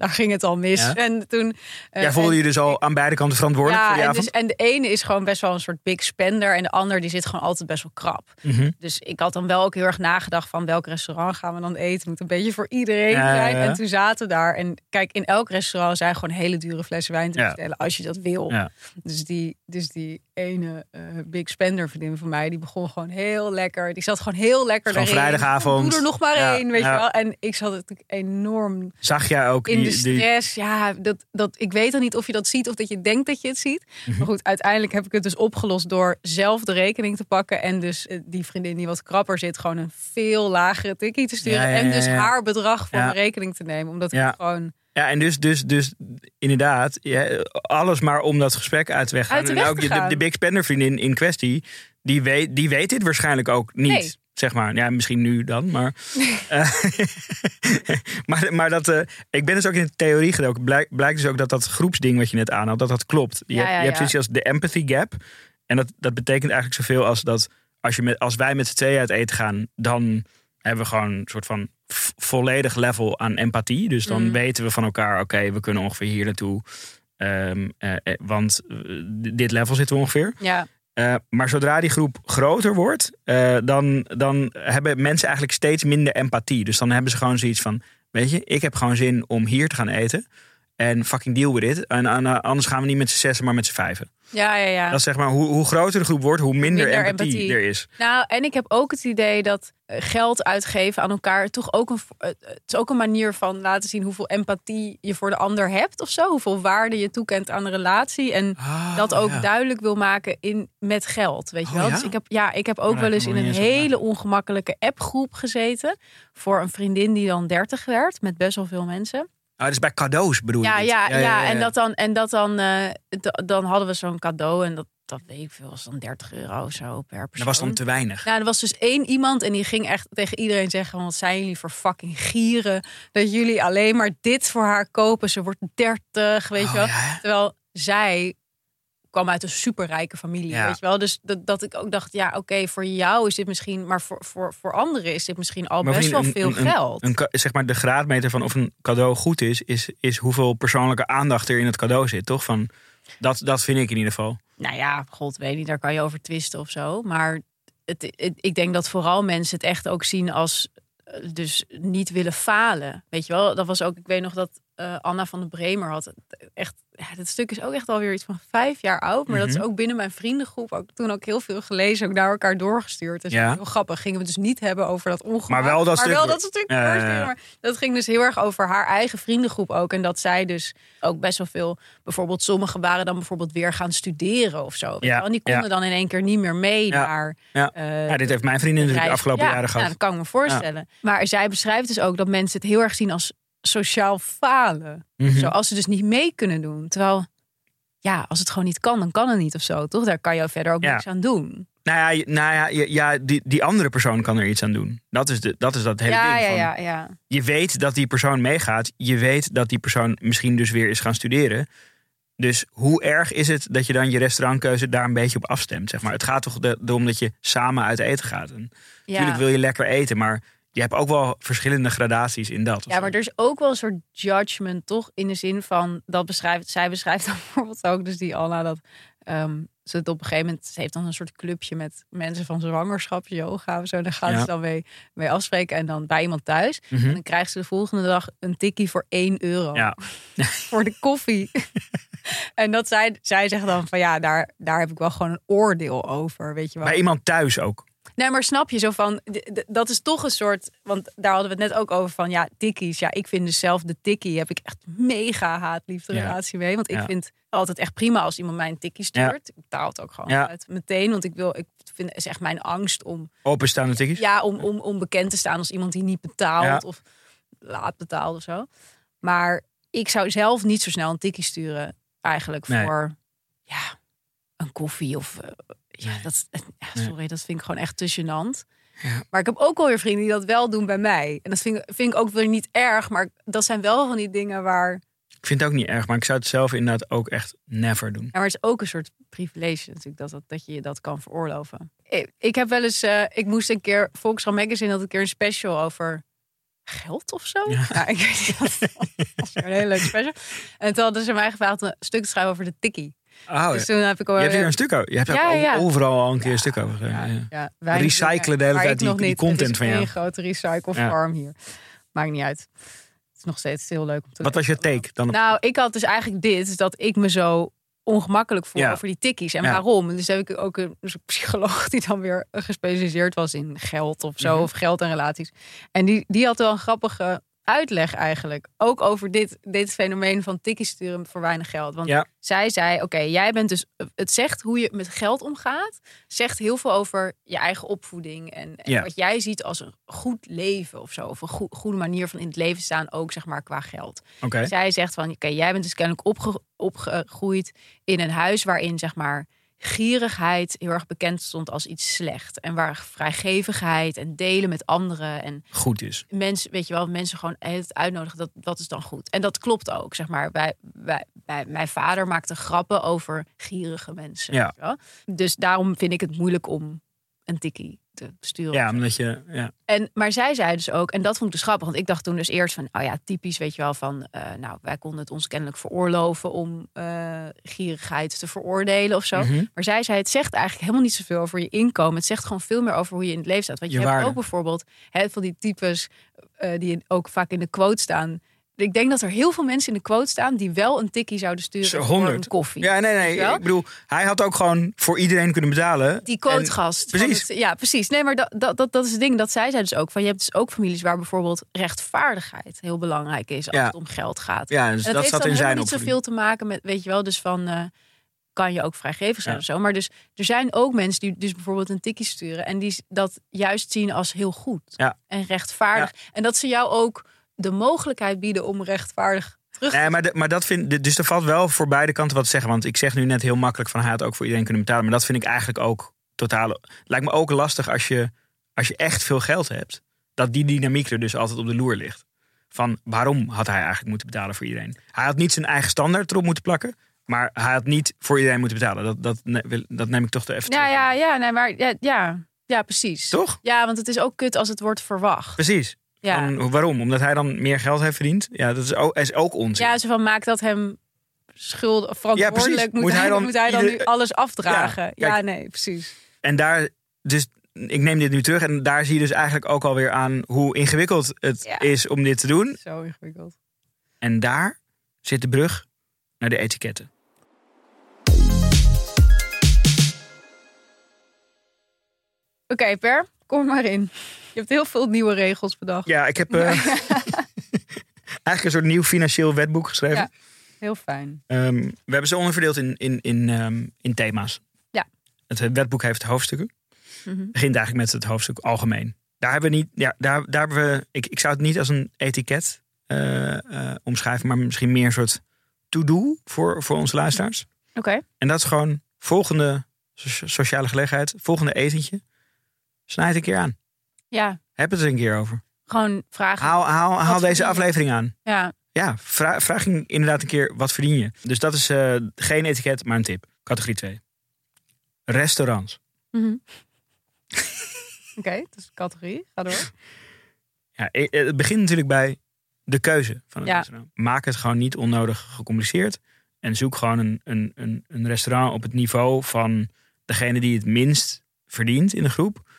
Daar ging het al mis. Ja. En toen. eh, Jij voelde en- je dus al aan beide kanten verantwoordelijk voor die en, dus, en de ene is gewoon best wel een soort big spender. En de ander die zit gewoon altijd best wel krap. Mhm. Dus ik had dan wel ook heel erg nagedacht van welk restaurant gaan we dan eten. Moet een beetje voor iedereen Ja, ja, zijn. ja. En toen zaten we daar. En kijk, in elk restaurant zijn gewoon hele dure flessen wijn te Ja. bestellen. Als je dat wil. Ja. Dus, die, dus die ene eh, big spender vriendin van mij. Die begon gewoon heel lekker. Die zat gewoon heel lekker daarin. vrijdagavond. Doe er nog maar Ja, één, weet ja. je wel. En ik zat natuurlijk enorm Zag jij ook in die- die- stress. Ja, dat, dat, ik weet dan niet of je dat ziet of dat je denkt dat je het ziet. Mhm. Maar goed, uiteindelijk heb ik het dus opgelost door zelf de rekening te pakken. En dus eh, die vriendin die wat krapper zit, gewoon een veel lagere tikkie te sturen. Ja, ja, En dus haar bedrag voor Ja. mijn rekening te nemen. Omdat Ja. ik gewoon Ja, en dus, dus, dus inderdaad, alles maar om dat gesprek uit de weg gaan. Uit de en ook te de, de, de Big Spender vriendin in kwestie, die weet, die weet dit waarschijnlijk ook niet. Nee. Zeg maar, ja, misschien nu dan, maar. eh, maar, maar dat, eh, ik ben dus ook in de theorie gedoken. Blijk, blijkt dus ook dat dat groepsding wat je net aanhaalt, dat dat klopt. Je, Ja, hebt, ja, je hebt zoiets als de empathy gap. En dat, dat betekent eigenlijk zoveel als dat als, je met, als wij met z'n tweeën uit eten gaan, dan hebben we gewoon een soort van volledig level aan empathie. Dus dan Mm. weten we van elkaar, oké, we kunnen ongeveer hier naartoe. Eh, eh, want dit level zitten we ongeveer. ja, Eh, maar zodra die groep groter wordt, eh, dan, dan hebben mensen eigenlijk steeds minder empathie. Dus dan hebben ze gewoon zoiets van: Weet je, ik heb gewoon zin om hier te gaan eten. En fucking deal with it. En, en, eh, anders gaan we niet met z'n zessen, maar met z'n vijven. ja, ja. ja. Dat is zeg maar, hoe, hoe groter de groep wordt, hoe minder, Minder empathie, empathie. er is. Nou, en ik heb ook het idee dat eh, geld uitgeven aan elkaar toch ook een, eh, het is ook een manier van laten zien hoeveel empathie je voor de ander hebt of zo. Hoeveel waarde je toekent aan de relatie. En dat ook Ah, ja. duidelijk wil maken in, met geld. Weet je Oh, wel? ja? Dus ik heb, ja, ik heb ook wel eens in een hele ongemakkelijke appgroep gezeten. Voor een vriendin die dan 30 werd, met best wel veel mensen. Ah, dus bij cadeaus bedoel je Ja, ja, ja, En dat dan, en dat dan, eh, dan hadden we zo'n cadeau. En dat, dat weet ik veel, was dan 30 euro of zo per persoon. Dat was dan te weinig. Nou, er was dus één iemand en die ging echt tegen iedereen zeggen: Wat zijn jullie voor fucking gieren? Dat jullie alleen maar dit voor haar kopen. Ze wordt 30, weet Oh, je wel. ja? Terwijl zij kwam uit een superrijke familie, Ja. weet je wel. Dus dat, dat ik ook dacht: Ja, oké, voor jou is dit misschien, maar voor, voor, voor anderen is dit misschien al Maar best wel veel een- geld. Een, zeg maar de graadmeter van of een cadeau goed is, is, is hoeveel persoonlijke aandacht er in het cadeau zit, toch? Van, dat, dat vind ik in ieder geval. Nou ja, god weet niet, daar kan je over twisten of zo. Maar het, het- ik denk dat vooral mensen het echt ook zien als eh, dus niet willen falen. Weet je wel, dat was ook, ik weet nog dat eh, Anna van de Bremer had echt, ja, dit stuk is ook echt alweer iets van vijf jaar oud. Maar dat is Mhm. ook binnen mijn vriendengroep ook toen ook heel veel gelezen, ook naar elkaar doorgestuurd. Dus Ja. heel grappig. Gingen we dus niet hebben over dat ongemak. Maar wel dat maar stuk- wel dat stuk. Ja, ja, ja. Maar dat ging dus heel erg over haar eigen vriendengroep ook. En dat zij dus ook best wel veel, bijvoorbeeld sommigen waren dan bijvoorbeeld weer gaan studeren of zo. Ja. En die konden ja. dan in één keer niet meer mee Ja, naar ja. eh, Ja, dit heeft mijn vriendin de reis. afgelopen Ja, jaren ja, gehad. dat kan ik me voorstellen. Maar zij beschrijft dus ook dat mensen het heel erg zien als sociaal falen. Mhm. Zo, als ze dus niet mee kunnen doen. Terwijl, ja, als het gewoon niet kan, dan kan het niet of zo, toch? Daar kan je verder ook Ja. niks aan doen. Nou ja, nou ja, ja die, die andere persoon kan er iets aan doen. Dat is, de, dat, is dat hele Ja, ding. ja, van, ja, ja. Je weet dat die persoon meegaat. Je weet dat die persoon misschien dus weer is gaan studeren. Dus hoe erg is het dat je dan je restaurantkeuze daar een beetje op afstemt? Zeg maar. Het gaat toch erom dat je samen uit eten gaat. En ja. Natuurlijk wil je lekker eten, maar je hebt ook wel verschillende gradaties in dat. Ja, maar er is ook wel een soort judgment, toch? In de zin van, dat beschrijft, zij beschrijft dan bijvoorbeeld ook, dus die Anna, dat ehm, ze het op een gegeven moment, ze heeft dan een soort clubje met mensen van zwangerschap, yoga of zo. Daar gaan Ja. ze dan mee, mee afspreken en dan bij iemand thuis. Mhm. En dan krijgt ze de volgende dag een tikkie voor 1 euro. Ja. voor de koffie. en dat zij, zij zegt dan van ja, daar, daar heb ik wel gewoon een oordeel over. Weet je wel. Bij iemand thuis ook. Nee, maar snap je zo van, dat is toch een soort, want daar hadden we het net ook over van, ja, tikkies. Ja, ik vind dus zelf de tikkie, heb ik echt mega haatliefde Ja. relatie mee. Want ik Ja. vind altijd echt prima als iemand mij een tikkie stuurt. Ik betaal het ook gewoon Ja. uit meteen, want ik wil, ik vind, het is echt mijn angst om, Openstaande tikkies. ja, om, om, om bekend te staan als iemand die niet betaalt Ja. of laat betaalt of zo. Maar ik zou zelf niet zo snel een tikkie sturen, eigenlijk Nee. voor, ja, een koffie of... eh, ja, dat, ja, sorry, dat vind ik gewoon echt te gênant. Ja. Maar ik heb ook wel weer vrienden die dat wel doen bij mij. En dat vind ik, vind ik ook weer niet erg. Maar dat zijn wel van die dingen waar... Ik vind het ook niet erg, maar ik zou het zelf inderdaad ook echt never doen. Ja, maar het is ook een soort privilege natuurlijk dat, dat, dat je dat kan veroorloven. Ik, ik heb wel eens... eh, ik moest een keer... Volkskrant Magazine had een keer een special over geld of zo. Ja. Ja, ik weet niet. Dat was weer een hele leuke special. En toen hadden ze mij gevraagd een stuk te schrijven over de tikkie. Oh, Dus toen heb ik al... je hebt hier een stuk over. Je hebt Ja, ook ja. overal al een keer een stuk over. Ja, Recyclen de hele tijd die- content van jou. één grote recycle Ja. farm hier. Maakt niet uit. Het is nog steeds heel leuk om te Wat was je take dan? Op... Nou, ik had dus eigenlijk dit, dat ik me zo ongemakkelijk voel over die tikkies. En waarom? Dus heb ik ook een, dus een psycholoog die dan weer gespecialiseerd was in geld of zo, Mhm. of geld en relaties. En die, die had wel een grappige uitleg eigenlijk. Ook over dit, dit fenomeen van tikkies sturen voor weinig geld. Want Ja. zij zei, oké, jij bent dus... Het zegt hoe je met geld omgaat. Zegt heel veel over je eigen opvoeding. En, en Ja. wat jij ziet als een goed leven of zo. Of een goe- goede manier van in het leven staan, ook zeg maar qua geld. Zij zegt van, oké, jij bent dus kennelijk opge- opgegroeid in een huis waarin zeg maar gierigheid heel erg bekend stond als iets slecht. En waar vrijgevigheid en delen met anderen en Goed is. mensen, weet je wel, mensen gewoon het uitnodigen, dat, dat is dan goed. En dat klopt ook, zeg maar. Bij, bij, bij, mijn vader maakte grappen over gierige mensen. Ja. Dus daarom vind ik het moeilijk om een tikkie te sturen. Ja, omdat je. Ja. En, maar zij zei dus ook, en dat vond ik dus grappig, want ik dacht toen dus eerst van, oh ja, typisch, weet je wel, van, eh, nou, wij konden het ons kennelijk veroorloven om eh, gierigheid te veroordelen of zo. Mhm. Maar zij zei, het zegt eigenlijk helemaal niet zoveel over je inkomen. Het zegt gewoon veel meer over hoe je in het leven staat. Want je, Je hebt waarde. ook bijvoorbeeld hè, van die types eh, die ook vaak in de quote staan. Ik denk dat er heel veel mensen in de quote staan die wel een tikkie zouden sturen voor 100. een koffie. Ja, nee, nee. Ik bedoel, hij had ook gewoon voor iedereen kunnen betalen. Die quotegast. precies. het- ja, precies. Nee, maar dat, dat, dat, dat is het ding. Dat zij zei dus ook. Van, je hebt dus ook families waar bijvoorbeeld rechtvaardigheid heel belangrijk is als Ja. het om geld gaat. Ja, dus En dat, dat heeft zat dan in zijn niet zoveel te maken met, weet je wel, dus van eh, kan je ook vrijgevig zijn Ja. of zo. Maar dus er zijn ook mensen die dus bijvoorbeeld een tikkie sturen en die dat juist zien als heel goed Ja. en rechtvaardig. En dat ze jou ook de mogelijkheid bieden om rechtvaardig terug Nee, maar, de- maar dat vind dus er valt wel voor beide kanten wat te zeggen. Want ik zeg nu net heel makkelijk van hij had ook voor iedereen kunnen betalen. Maar dat vind ik eigenlijk ook totaal. Lijkt me ook lastig als je, als je echt veel geld hebt. Dat die dynamiek er dus altijd op de loer ligt. Van waarom had hij eigenlijk moeten betalen voor iedereen? Hij had niet zijn eigen standaard erop moeten plakken. Maar hij had niet voor iedereen moeten betalen. Dat, dat, dat neem ik toch te even Ja, ja, ja, nee, maar ja, ja, ja, precies. Toch? Ja, want het is ook kut als het wordt verwacht. Precies. Ja. Waarom? Omdat hij dan meer geld heeft verdiend? Ja, dat is ook, is ook onzin. Ja, zo van maakt dat hem schuldig of verantwoordelijk. precies. moet, Moet hij, hij dan moet hij dan nu alles afdragen? Ja, Ja, nee, precies. En daar, dus ik neem dit nu terug. En daar zie je dus eigenlijk ook alweer aan hoe ingewikkeld het Ja. is om dit te doen. Zo ingewikkeld. En daar zit de brug naar de etiketten. Oké, Per, kom maar in. Je hebt heel veel nieuwe regels bedacht. Ja, ik heb eh, eigenlijk een soort nieuw financieel wetboek geschreven. Ja. Heel fijn. Ehm, we hebben ze onderverdeeld in, in, in, ehm, in thema's. Ja. Het wetboek heeft hoofdstukken. Mhm. Het begint eigenlijk met het hoofdstuk algemeen. Daar hebben we niet, ja, daar, daar hebben we, ik, ik zou het niet als een etiket eh, eh, omschrijven, maar misschien meer een soort to-do voor, voor onze luisteraars. Oké. En dat is gewoon volgende so- sociale gelegenheid, volgende etentje. Snijd een keer aan. Ja, Heb het er een keer over. gewoon vragen. Haal, haal, haal verdien deze aflevering aan. Ja, Ja, vraag, vraag inderdaad een keer wat verdien je. Dus dat is eh, geen etiket, maar een tip. Categorie 2. Restaurants. Mhm. Oké, dus categorie. Ga door. Ja, het begint natuurlijk bij de keuze van het Ja. restaurant. Maak het gewoon niet onnodig gecompliceerd. En zoek gewoon een, een, een, een restaurant op het niveau van degene die het minst verdient in de groep.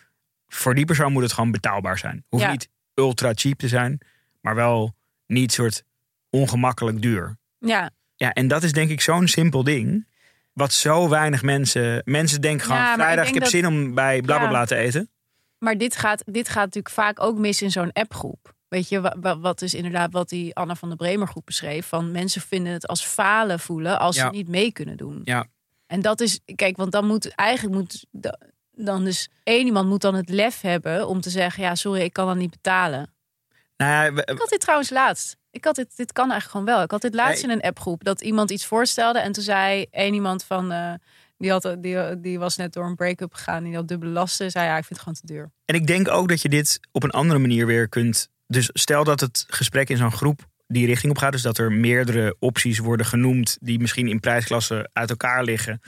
Voor die persoon moet het gewoon betaalbaar zijn. Hoeft Ja. niet ultra cheap te zijn, maar wel niet soort ongemakkelijk duur. Ja, Ja, en dat is denk ik zo'n simpel ding. Wat zo weinig mensen. Mensen denken gewoon: Ja, ik vrijdag, ik, denk heb dat- zin om bij blablabla Ja. te eten. maar dit gaat, dit gaat natuurlijk vaak ook mis in zo'n appgroep. Weet je, wa- wa- wat is inderdaad wat die Anna van der Bremer groep beschreef. Van mensen vinden het als falen voelen als Ja. ze niet mee kunnen doen. Ja. En dat is, kijk, want dan moet eigenlijk moet dan dus één iemand moet dan het lef hebben om te zeggen, ja, sorry, ik kan dan niet betalen. Nou ja, we- Ik had dit trouwens laatst. Ik had dit, dit kan eigenlijk gewoon wel. Ik had dit laatst Nee. in een appgroep dat iemand iets voorstelde en toen zei één iemand van, eh, die, had, die, die was net door een break-up gegaan, die had dubbele lasten, zei ja, ik vind het gewoon te duur. En ik denk ook dat je dit op een andere manier weer kunt. Dus stel dat het gesprek in zo'n groep die richting op gaat. Dus dat er meerdere opties worden genoemd die misschien in prijsklassen uit elkaar liggen.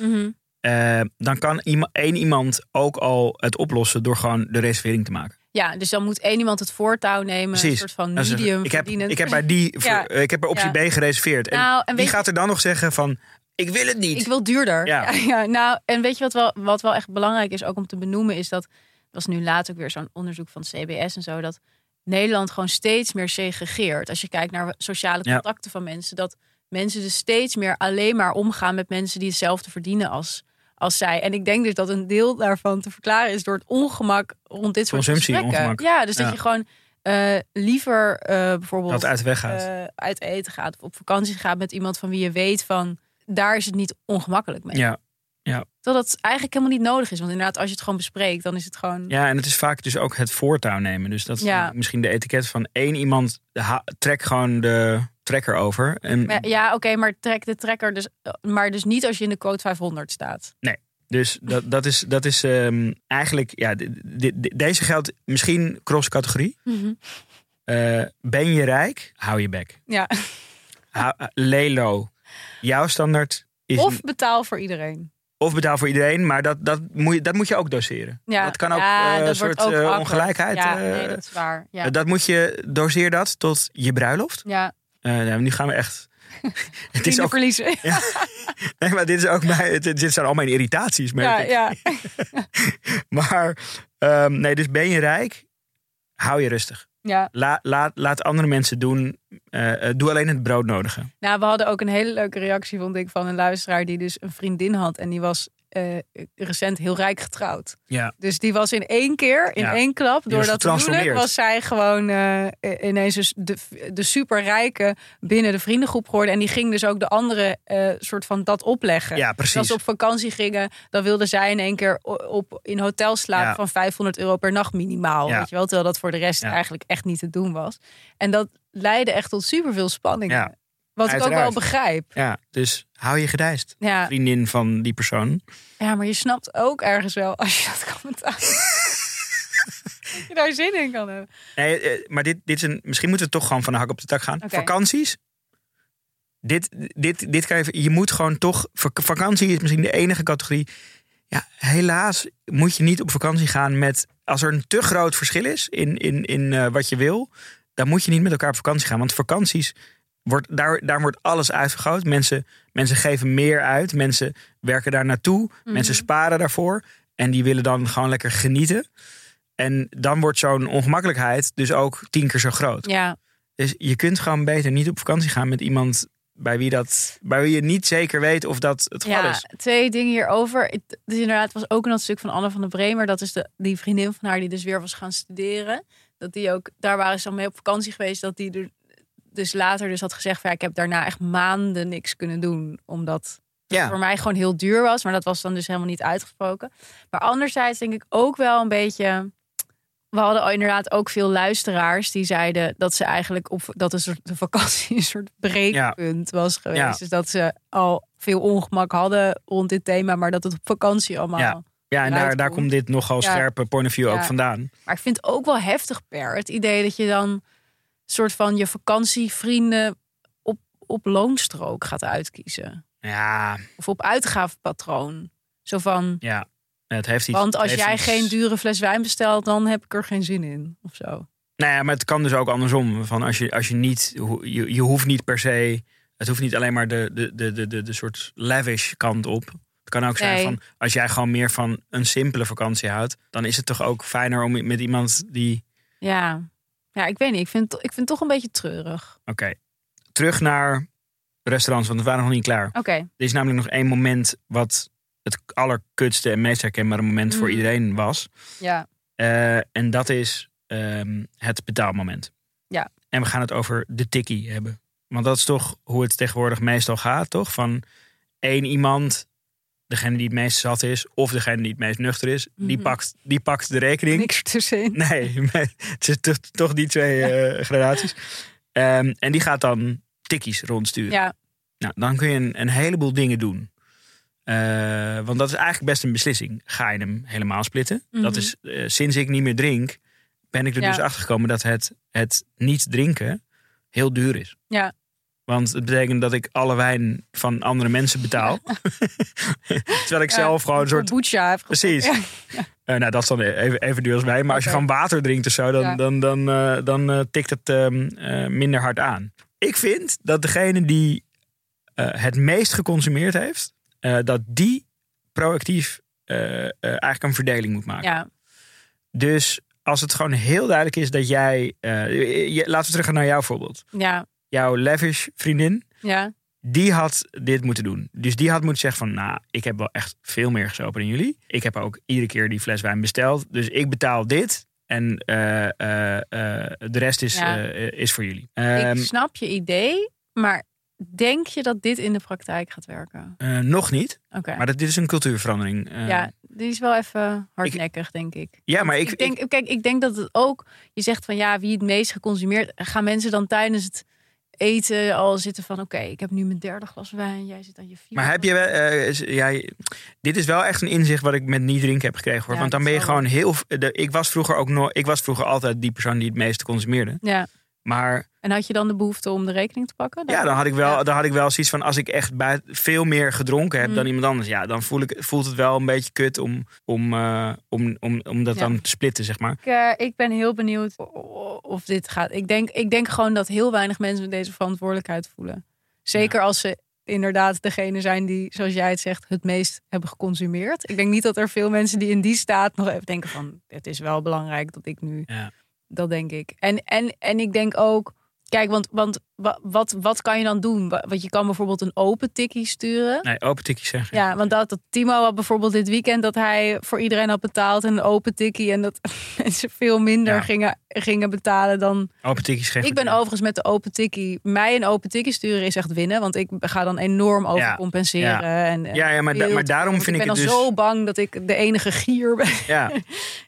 Eh, dan kan één iemand ook al het oplossen door gewoon de reservering te maken. Ja, dus dan moet één iemand het voortouw nemen, een soort van medium ik, heb, ik heb bij die, Ja. eh, ik heb bij optie Ja. B gereserveerd. En Nou, en wie je- gaat er dan nog zeggen van ik wil het niet? Ik wil duurder. Ja. Nou, en weet je wat wel, wat wel echt belangrijk is ook om te benoemen, is dat, was nu laatst ook weer zo'n onderzoek van CBS en zo, dat Nederland gewoon steeds meer segregeert. Als je kijkt naar sociale contacten van mensen, dat mensen dus steeds meer alleen maar omgaan met mensen die hetzelfde verdienen als, als zij. En ik denk dus dat een deel daarvan te verklaren is door het ongemak rond dit soort Consumptie, gesprekken. Ja, dus dat Ja. je gewoon eh, liever eh, bijvoorbeeld dat uit weg gaat. eh, uit eten gaat of op vakantie gaat met iemand van wie je weet van daar is het niet ongemakkelijk mee. ja. Terwijl dat eigenlijk helemaal niet nodig is. Want inderdaad, als je het gewoon bespreekt, dan is het gewoon. ja, en het is vaak dus ook het voortouw nemen. Dus dat is Ja. misschien de etiket van één iemand. trek gewoon de trekker over. En ja, oké, maar trek de trekker dus. Maar dus niet als je in de code 500 staat. Dus dat, dat is, dat is ehm, eigenlijk, ja, deze geldt misschien cross-categorie. Eh, ben je rijk? Hou je bek. Ja. Hou, eh, Lelo, jouw standaard is Of betaal voor iedereen. of betaal voor iedereen, maar dat, dat, moet, je, dat moet je ook doseren. Ja, dat kan ook ja, eh, een soort ook ongelijkheid. Ja, nee, dat is waar. Ja. dat moet je, doseer dat tot je bruiloft. ja. Eh, nou, nu gaan we echt. het is ook, verliezen. nee, maar dit is ook mijn, dit zijn al mijn irritaties. merk Ja, ik. ja. Maar ehm, nee, dus ben je rijk, hou je rustig. ja. La, laat, laat andere mensen doen. Eh, eh, doe alleen het broodnodige. Nou, we hadden ook een hele leuke reactie, vond ik, van een luisteraar die dus een vriendin had. En die was eh, recent heel rijk getrouwd. Ja. Dus die was in één keer, in Ja. één klap, door dat huwelijk, was zij gewoon eh, ineens dus de, de superrijke binnen de vriendengroep geworden. En die ging dus ook de andere eh, soort van dat opleggen. Ja, Dus precies. als ze op vakantie gingen, dan wilde zij in één keer op, in hotel slapen Ja. van 500 euro per nacht minimaal. Ja. Weet je wel, terwijl dat voor de rest eigenlijk echt niet te doen was. En dat leidde echt tot superveel spanningen. Wat ik ook wel begrijp. Ja, dus hou je gedijst. Ja, Vriendin van die persoon. ja, maar je snapt ook ergens wel als je dat kan betalen. dat je daar zin in kan hebben. Nee, eh, maar dit, dit is een, misschien moeten we toch gewoon van de hak op de tak gaan. Vakanties. Dit, dit, dit kan je, je moet gewoon toch. vak- Vakantie is misschien de enige categorie. Ja, helaas moet je niet op vakantie gaan met. Als er een te groot verschil is in, in, in eh, wat je wil, dan moet je niet met elkaar op vakantie gaan. Want vakanties, wordt, daar, daar wordt alles uitvergroot. Mensen, mensen geven meer uit. Mensen werken daar naartoe. Mensen sparen daarvoor. En die willen dan gewoon lekker genieten. En dan wordt zo'n ongemakkelijkheid dus ook tien keer zo groot. Ja, Dus je kunt gewoon beter niet op vakantie gaan met iemand bij wie, dat, bij wie je niet zeker weet of dat het geval ja is. twee dingen hierover. Dus inderdaad, het was ook een stuk van Anne van der Bremer. Dat is de, die vriendin van haar die dus weer was gaan studeren. Dat die ook, daar waren ze dan mee op vakantie geweest. Dat die er dus later dus had gezegd van ja, ik heb daarna echt maanden niks kunnen doen. Omdat Ja. voor mij gewoon heel duur was. Maar dat was dan dus helemaal niet uitgesproken. Maar anderzijds denk ik ook wel een beetje. We hadden inderdaad ook veel luisteraars die zeiden dat ze eigenlijk op dat een soort de vakantie een soort breekpunt was geweest. Ja. Dus dat ze al veel ongemak hadden rond dit thema, maar dat het op vakantie allemaal. Ja. Ja, en daar, daar komt. dit nogal scherpe point of view ook vandaan. Maar ik vind het ook wel heftig per het idee dat je dan soort van je vakantievrienden op, op loonstrook gaat uitkiezen. Ja, Of op uitgavenpatroon. Zo van, ja. Het heeft iets, want als jij geen dure fles wijn bestelt, dan heb ik er geen zin in. Of zo. Nou ja, maar het kan dus ook andersom. Van als je, als je niet, je, je hoeft niet per se, het hoeft niet alleen maar de, de, de, de, de, de soort lavish kant op. Het kan ook zijn Nee. van, als jij gewoon meer van een simpele vakantie houdt, dan is het toch ook fijner om met iemand die, Ja, ja ik weet niet. Ik vind, ik vind het toch een beetje treurig. oké, terug naar restaurants, want we waren nog niet klaar. Oké, Er is namelijk nog één moment wat het allerkutste en meest herkenbare moment voor Mhm. iedereen was. ja. Eh, en dat is ehm, het betaalmoment. Ja. En we gaan het over de tikkie hebben. Want dat is toch hoe het tegenwoordig meestal gaat, toch? Van één iemand, degene die het meest zat is, of degene die het meest nuchter is, die, Mhm. pakt, die pakt de rekening. Niks ertussenin. Nee, het is toch, toch die twee eh, gradaties. Ehm, en die gaat dan tikkies rondsturen. Ja, Nou, dan kun je een, een heleboel dingen doen. Eh, want dat is eigenlijk best een beslissing. Ga je hem helemaal splitten? Dat Mhm. is eh, sinds ik niet meer drink, ben ik er Ja. dus achter gekomen dat het, het niet drinken heel duur is. Ja. Want het betekent dat ik alle wijn van andere mensen betaal. Terwijl ik Ja, zelf gewoon een soort. kombucha heb Precies. Ja. Eh, nou, dat is dan even, even duur als wij. Maar als je gewoon water drinkt of zo, dan, dan, dan, eh, dan eh, tikt het ehm, eh, minder hard aan. Ik vind dat degene die het meest geconsumeerd heeft, dat die proactief eigenlijk een verdeling moet maken. Ja, Dus als het gewoon heel duidelijk is dat jij. laten we teruggaan naar jouw voorbeeld. ja, Jouw lavish vriendin, ja. die had dit moeten doen. Dus die had moeten zeggen van, nou, ik heb wel echt veel meer gesopen dan jullie. Ik heb ook iedere keer die fles wijn besteld. Dus ik betaal dit en eh, eh, eh, de rest is, Ja. is voor jullie. Ehm, ik snap je idee, maar denk je dat dit in de praktijk gaat werken? nog niet, Oké. maar dat, dit is een cultuurverandering. Ja, die is wel even hardnekkig, denk ik. ja, maar ik, Ik denk, kijk, ik denk dat het ook, je zegt van ja, wie het meest geconsumeerd, gaan mensen dan tijdens het eten al zitten van oké, ik heb nu mijn derde glas wijn, jij zit aan je vierde. Maar heb je wel, eh, is- ja, dit is wel echt een inzicht wat ik met niet drinken heb gekregen hoor. Ja, Want dan ben je wel- gewoon heel. De, ik was vroeger ook nog. Ik was vroeger altijd die persoon die het meeste consumeerde. Ja, Maar en had je dan de behoefte om de rekening te pakken? ja, dan had ik wel, dan had ik wel zoiets van als ik echt bij, veel meer gedronken heb Mm. dan iemand anders. Ja, dan voel ik, voelt het wel een beetje kut om, om, eh, om, om, om dat Ja. dan te splitten, zeg maar. Ik, eh, ik ben heel benieuwd of dit gaat. Ik denk, ik denk gewoon dat heel weinig mensen deze verantwoordelijkheid voelen. Zeker als ze inderdaad degene zijn die, zoals jij het zegt, het meest hebben geconsumeerd. Ik denk niet dat er veel mensen die in die staat nog even denken van... het is wel belangrijk dat ik nu... Ja. Dat denk ik. En, en, en ik denk ook... Kijk, want, want wa- wat, wat kan je dan doen? Wa- Want je kan bijvoorbeeld een open tikkie sturen. Nee, open tikjes zeggen. Ja, want dat, dat Timo had bijvoorbeeld dit weekend dat hij voor iedereen had betaald en een open tikkie. En dat mensen veel minder Ja. gingen, gingen betalen dan. Open tikjes geen Ik ben overigens met de open tikkie. Mij een open tikkie sturen is echt winnen. Want ik ga dan enorm overcompenseren. En, en Ja, ja, maar, da- maar daarom vind ik ik ben dan dus... zo bang dat ik de enige gier ben. Ja.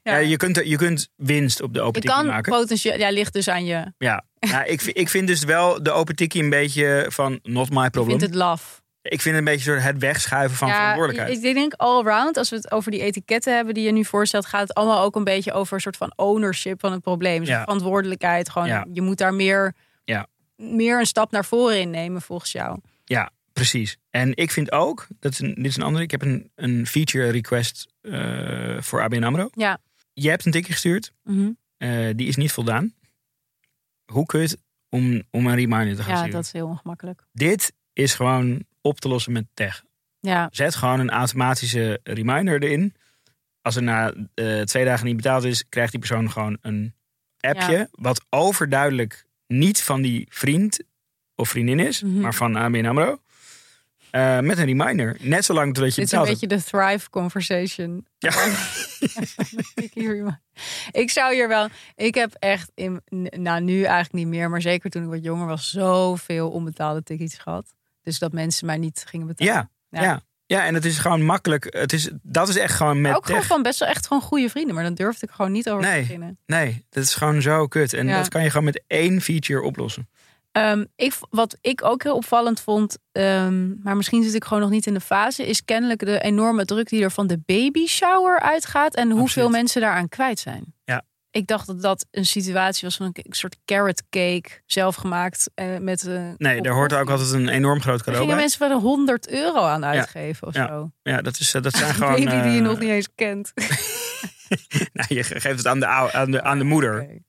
Ja. je, kunt, je kunt winst op de open tikkie kan maken. potentieel, ja, ligt dus aan je. Ja, nou, ik, vind- ik vind dus wel de open tikkie een beetje van not my Ik problem. vind het laf. Ik vind het een beetje soort het wegschuiven van verantwoordelijkheid. Ik denk all around, als we het over die etiketten hebben die je nu voorstelt, gaat het allemaal ook een beetje over een soort van ownership van het probleem. Dus Ja. verantwoordelijkheid. Gewoon, Ja. je moet daar meer, Ja. meer een stap naar voren in nemen, volgens jou. Ja, precies. En ik vind ook, dat is een, dit is een andere, ik heb een, een feature request eh, voor ABN AMRO. Ja. Je hebt een tikje gestuurd, Mhm. eh, die is niet voldaan. Hoe kun je het om, om een reminder te gaan Ja, sturen? dat is heel ongemakkelijk. Dit is gewoon op te lossen met tech. Ja, Zet gewoon een automatische reminder erin. als er na eh, twee dagen niet betaald is, krijgt die persoon gewoon een appje. Ja. Wat overduidelijk niet van die vriend of vriendin is, Mhm. maar van ABN AMRO. Eh, met een reminder. Net zolang totdat je Dit is een beetje de Thrive conversation. Ja. ik, zou hier wel. Ik heb echt in, nou nu eigenlijk niet meer, maar zeker toen ik wat jonger was, zoveel onbetaalde tickets gehad. Dus dat mensen mij niet gingen betalen. Ja, Ja. ja. ja. en het is gewoon makkelijk. Het is, dat is echt gewoon met ook gewoon van best wel echt gewoon goede vrienden, maar dan durfde ik gewoon niet over te beginnen. Nee, dat is gewoon zo kut. En Ja. dat kan je gewoon met één feature oplossen. Ehm, ik, wat ik ook heel opvallend vond, ehm, maar misschien zit ik gewoon nog niet in de fase, is kennelijk de enorme druk die er van de baby shower uitgaat en hoeveel mensen daaraan kwijt zijn. Ja. Ik dacht dat dat een situatie was van een soort carrot cake, zelf gemaakt eh, met een. Nee, daar hoort ook altijd een enorm groot cadeau gingen bij. mensen wel 100 euro aan uitgeven of Ja. zo. Ja, dat, is, eh, dat zijn gewoon... baby die je eh, nog niet eens kent. nou, je geeft het aan de, aan de, aan de moeder.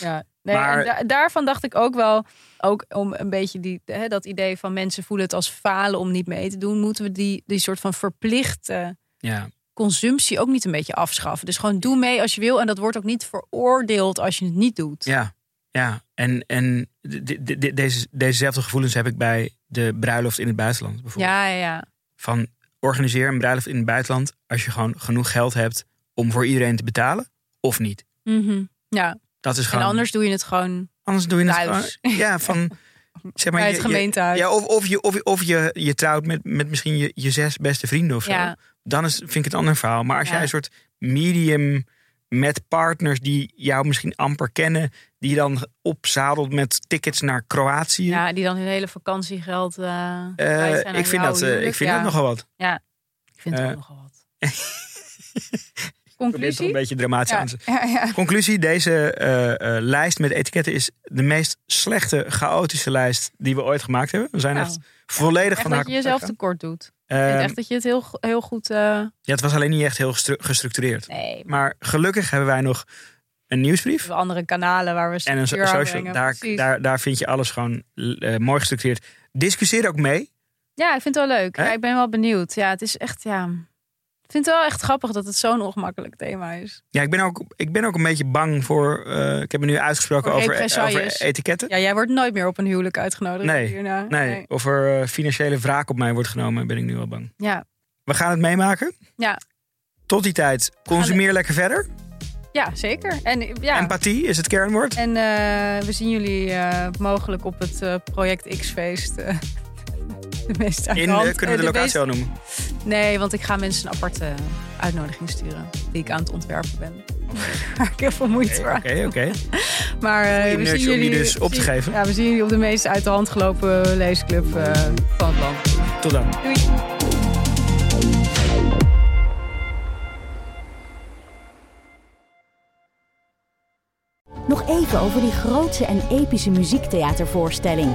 Ja, nee, Maar- da- daarvan dacht ik ook wel, ook om een beetje die, hè, dat idee van mensen voelen het als falen om niet mee te doen, moeten we die, die soort van verplichte Ja. consumptie ook niet een beetje afschaffen. Dus gewoon doe mee als je wil en dat wordt ook niet veroordeeld als je het niet doet. Ja, ja. En, en de- de- de- deze, dezezelfde gevoelens heb ik bij de bruiloft in het buitenland. Bijvoorbeeld. ja, ja. ja. Van organiseer een bruiloft in het buitenland als je gewoon genoeg geld hebt om voor iedereen te betalen of niet. Mhm. ja. Dat is En gewoon. anders doe je het gewoon anders doe je het thuis. gewoon. Ja, van zeg maar bij je- het je- gemeentehuis. Ja, of, of, je, of, of je, je trouwt met, met misschien je, je zes beste vrienden of zo. Ja. Dan is, vind ik het een ander verhaal. Maar als Ja. jij een soort medium met partners die jou misschien amper kennen, die je dan opzadelt met tickets naar Kroatië. Ja, die dan hun hele vakantiegeld. aan ik vind, dat, ik vind Ja. dat nogal wat. Ik vind het ook nogal wat. Ik het toch een Conclusie? beetje dramatisch Ja, aan te ja, ja. Conclusie, deze eh, eh, lijst met etiketten is de meest slechte, chaotische lijst die we ooit gemaakt hebben. We zijn Nou, echt volledig Echt van de dat je jezelf tekort doet. Ik vind Ehm, echt dat je het heel, heel goed... eh, Ja, het was alleen niet echt heel gestru- gestructureerd. nee, Maar gelukkig hebben wij nog een nieuwsbrief. we andere kanalen waar we En een social. brengen. Daar, Precies. daar, daar vind je alles gewoon eh, mooi gestructureerd. Discussieer ook mee. Ja, ik vind het wel leuk. Ja, ik ben wel benieuwd. Ja, het is echt... Ja... Ik vind het wel echt grappig dat het zo'n ongemakkelijk thema is. Ja, ik ben ook, ik ben ook een beetje bang voor. eh, ik heb me nu uitgesproken Voor over, represailles. over etiketten. Ja, jij wordt nooit meer op een huwelijk uitgenodigd Nee, hierna. Nee, of er eh, financiële wraak op mij wordt genomen, ben ik nu wel bang. Ja. We gaan het meemaken. Ja. Tot die tijd, consumeer lekker verder. ja, zeker. En, ja. Empathie is het kernwoord. en eh, we zien jullie mogelijk op het Project X-feest. de meest uit de In, hand. eh, kunnen we de Eh, locatie meest- al noemen? Nee, want ik ga mensen een aparte uitnodiging sturen. Die ik aan het ontwerpen ben. Waar ik heel veel moeite voor Oké, oké, oké. Maar eh, we zien om die jullie dus op te zien- geven. Ja, we zien jullie op de meest uit de hand gelopen leesclub eh, van het land. Tot dan. Doei. Nog even over die grootse en epische muziektheatervoorstelling.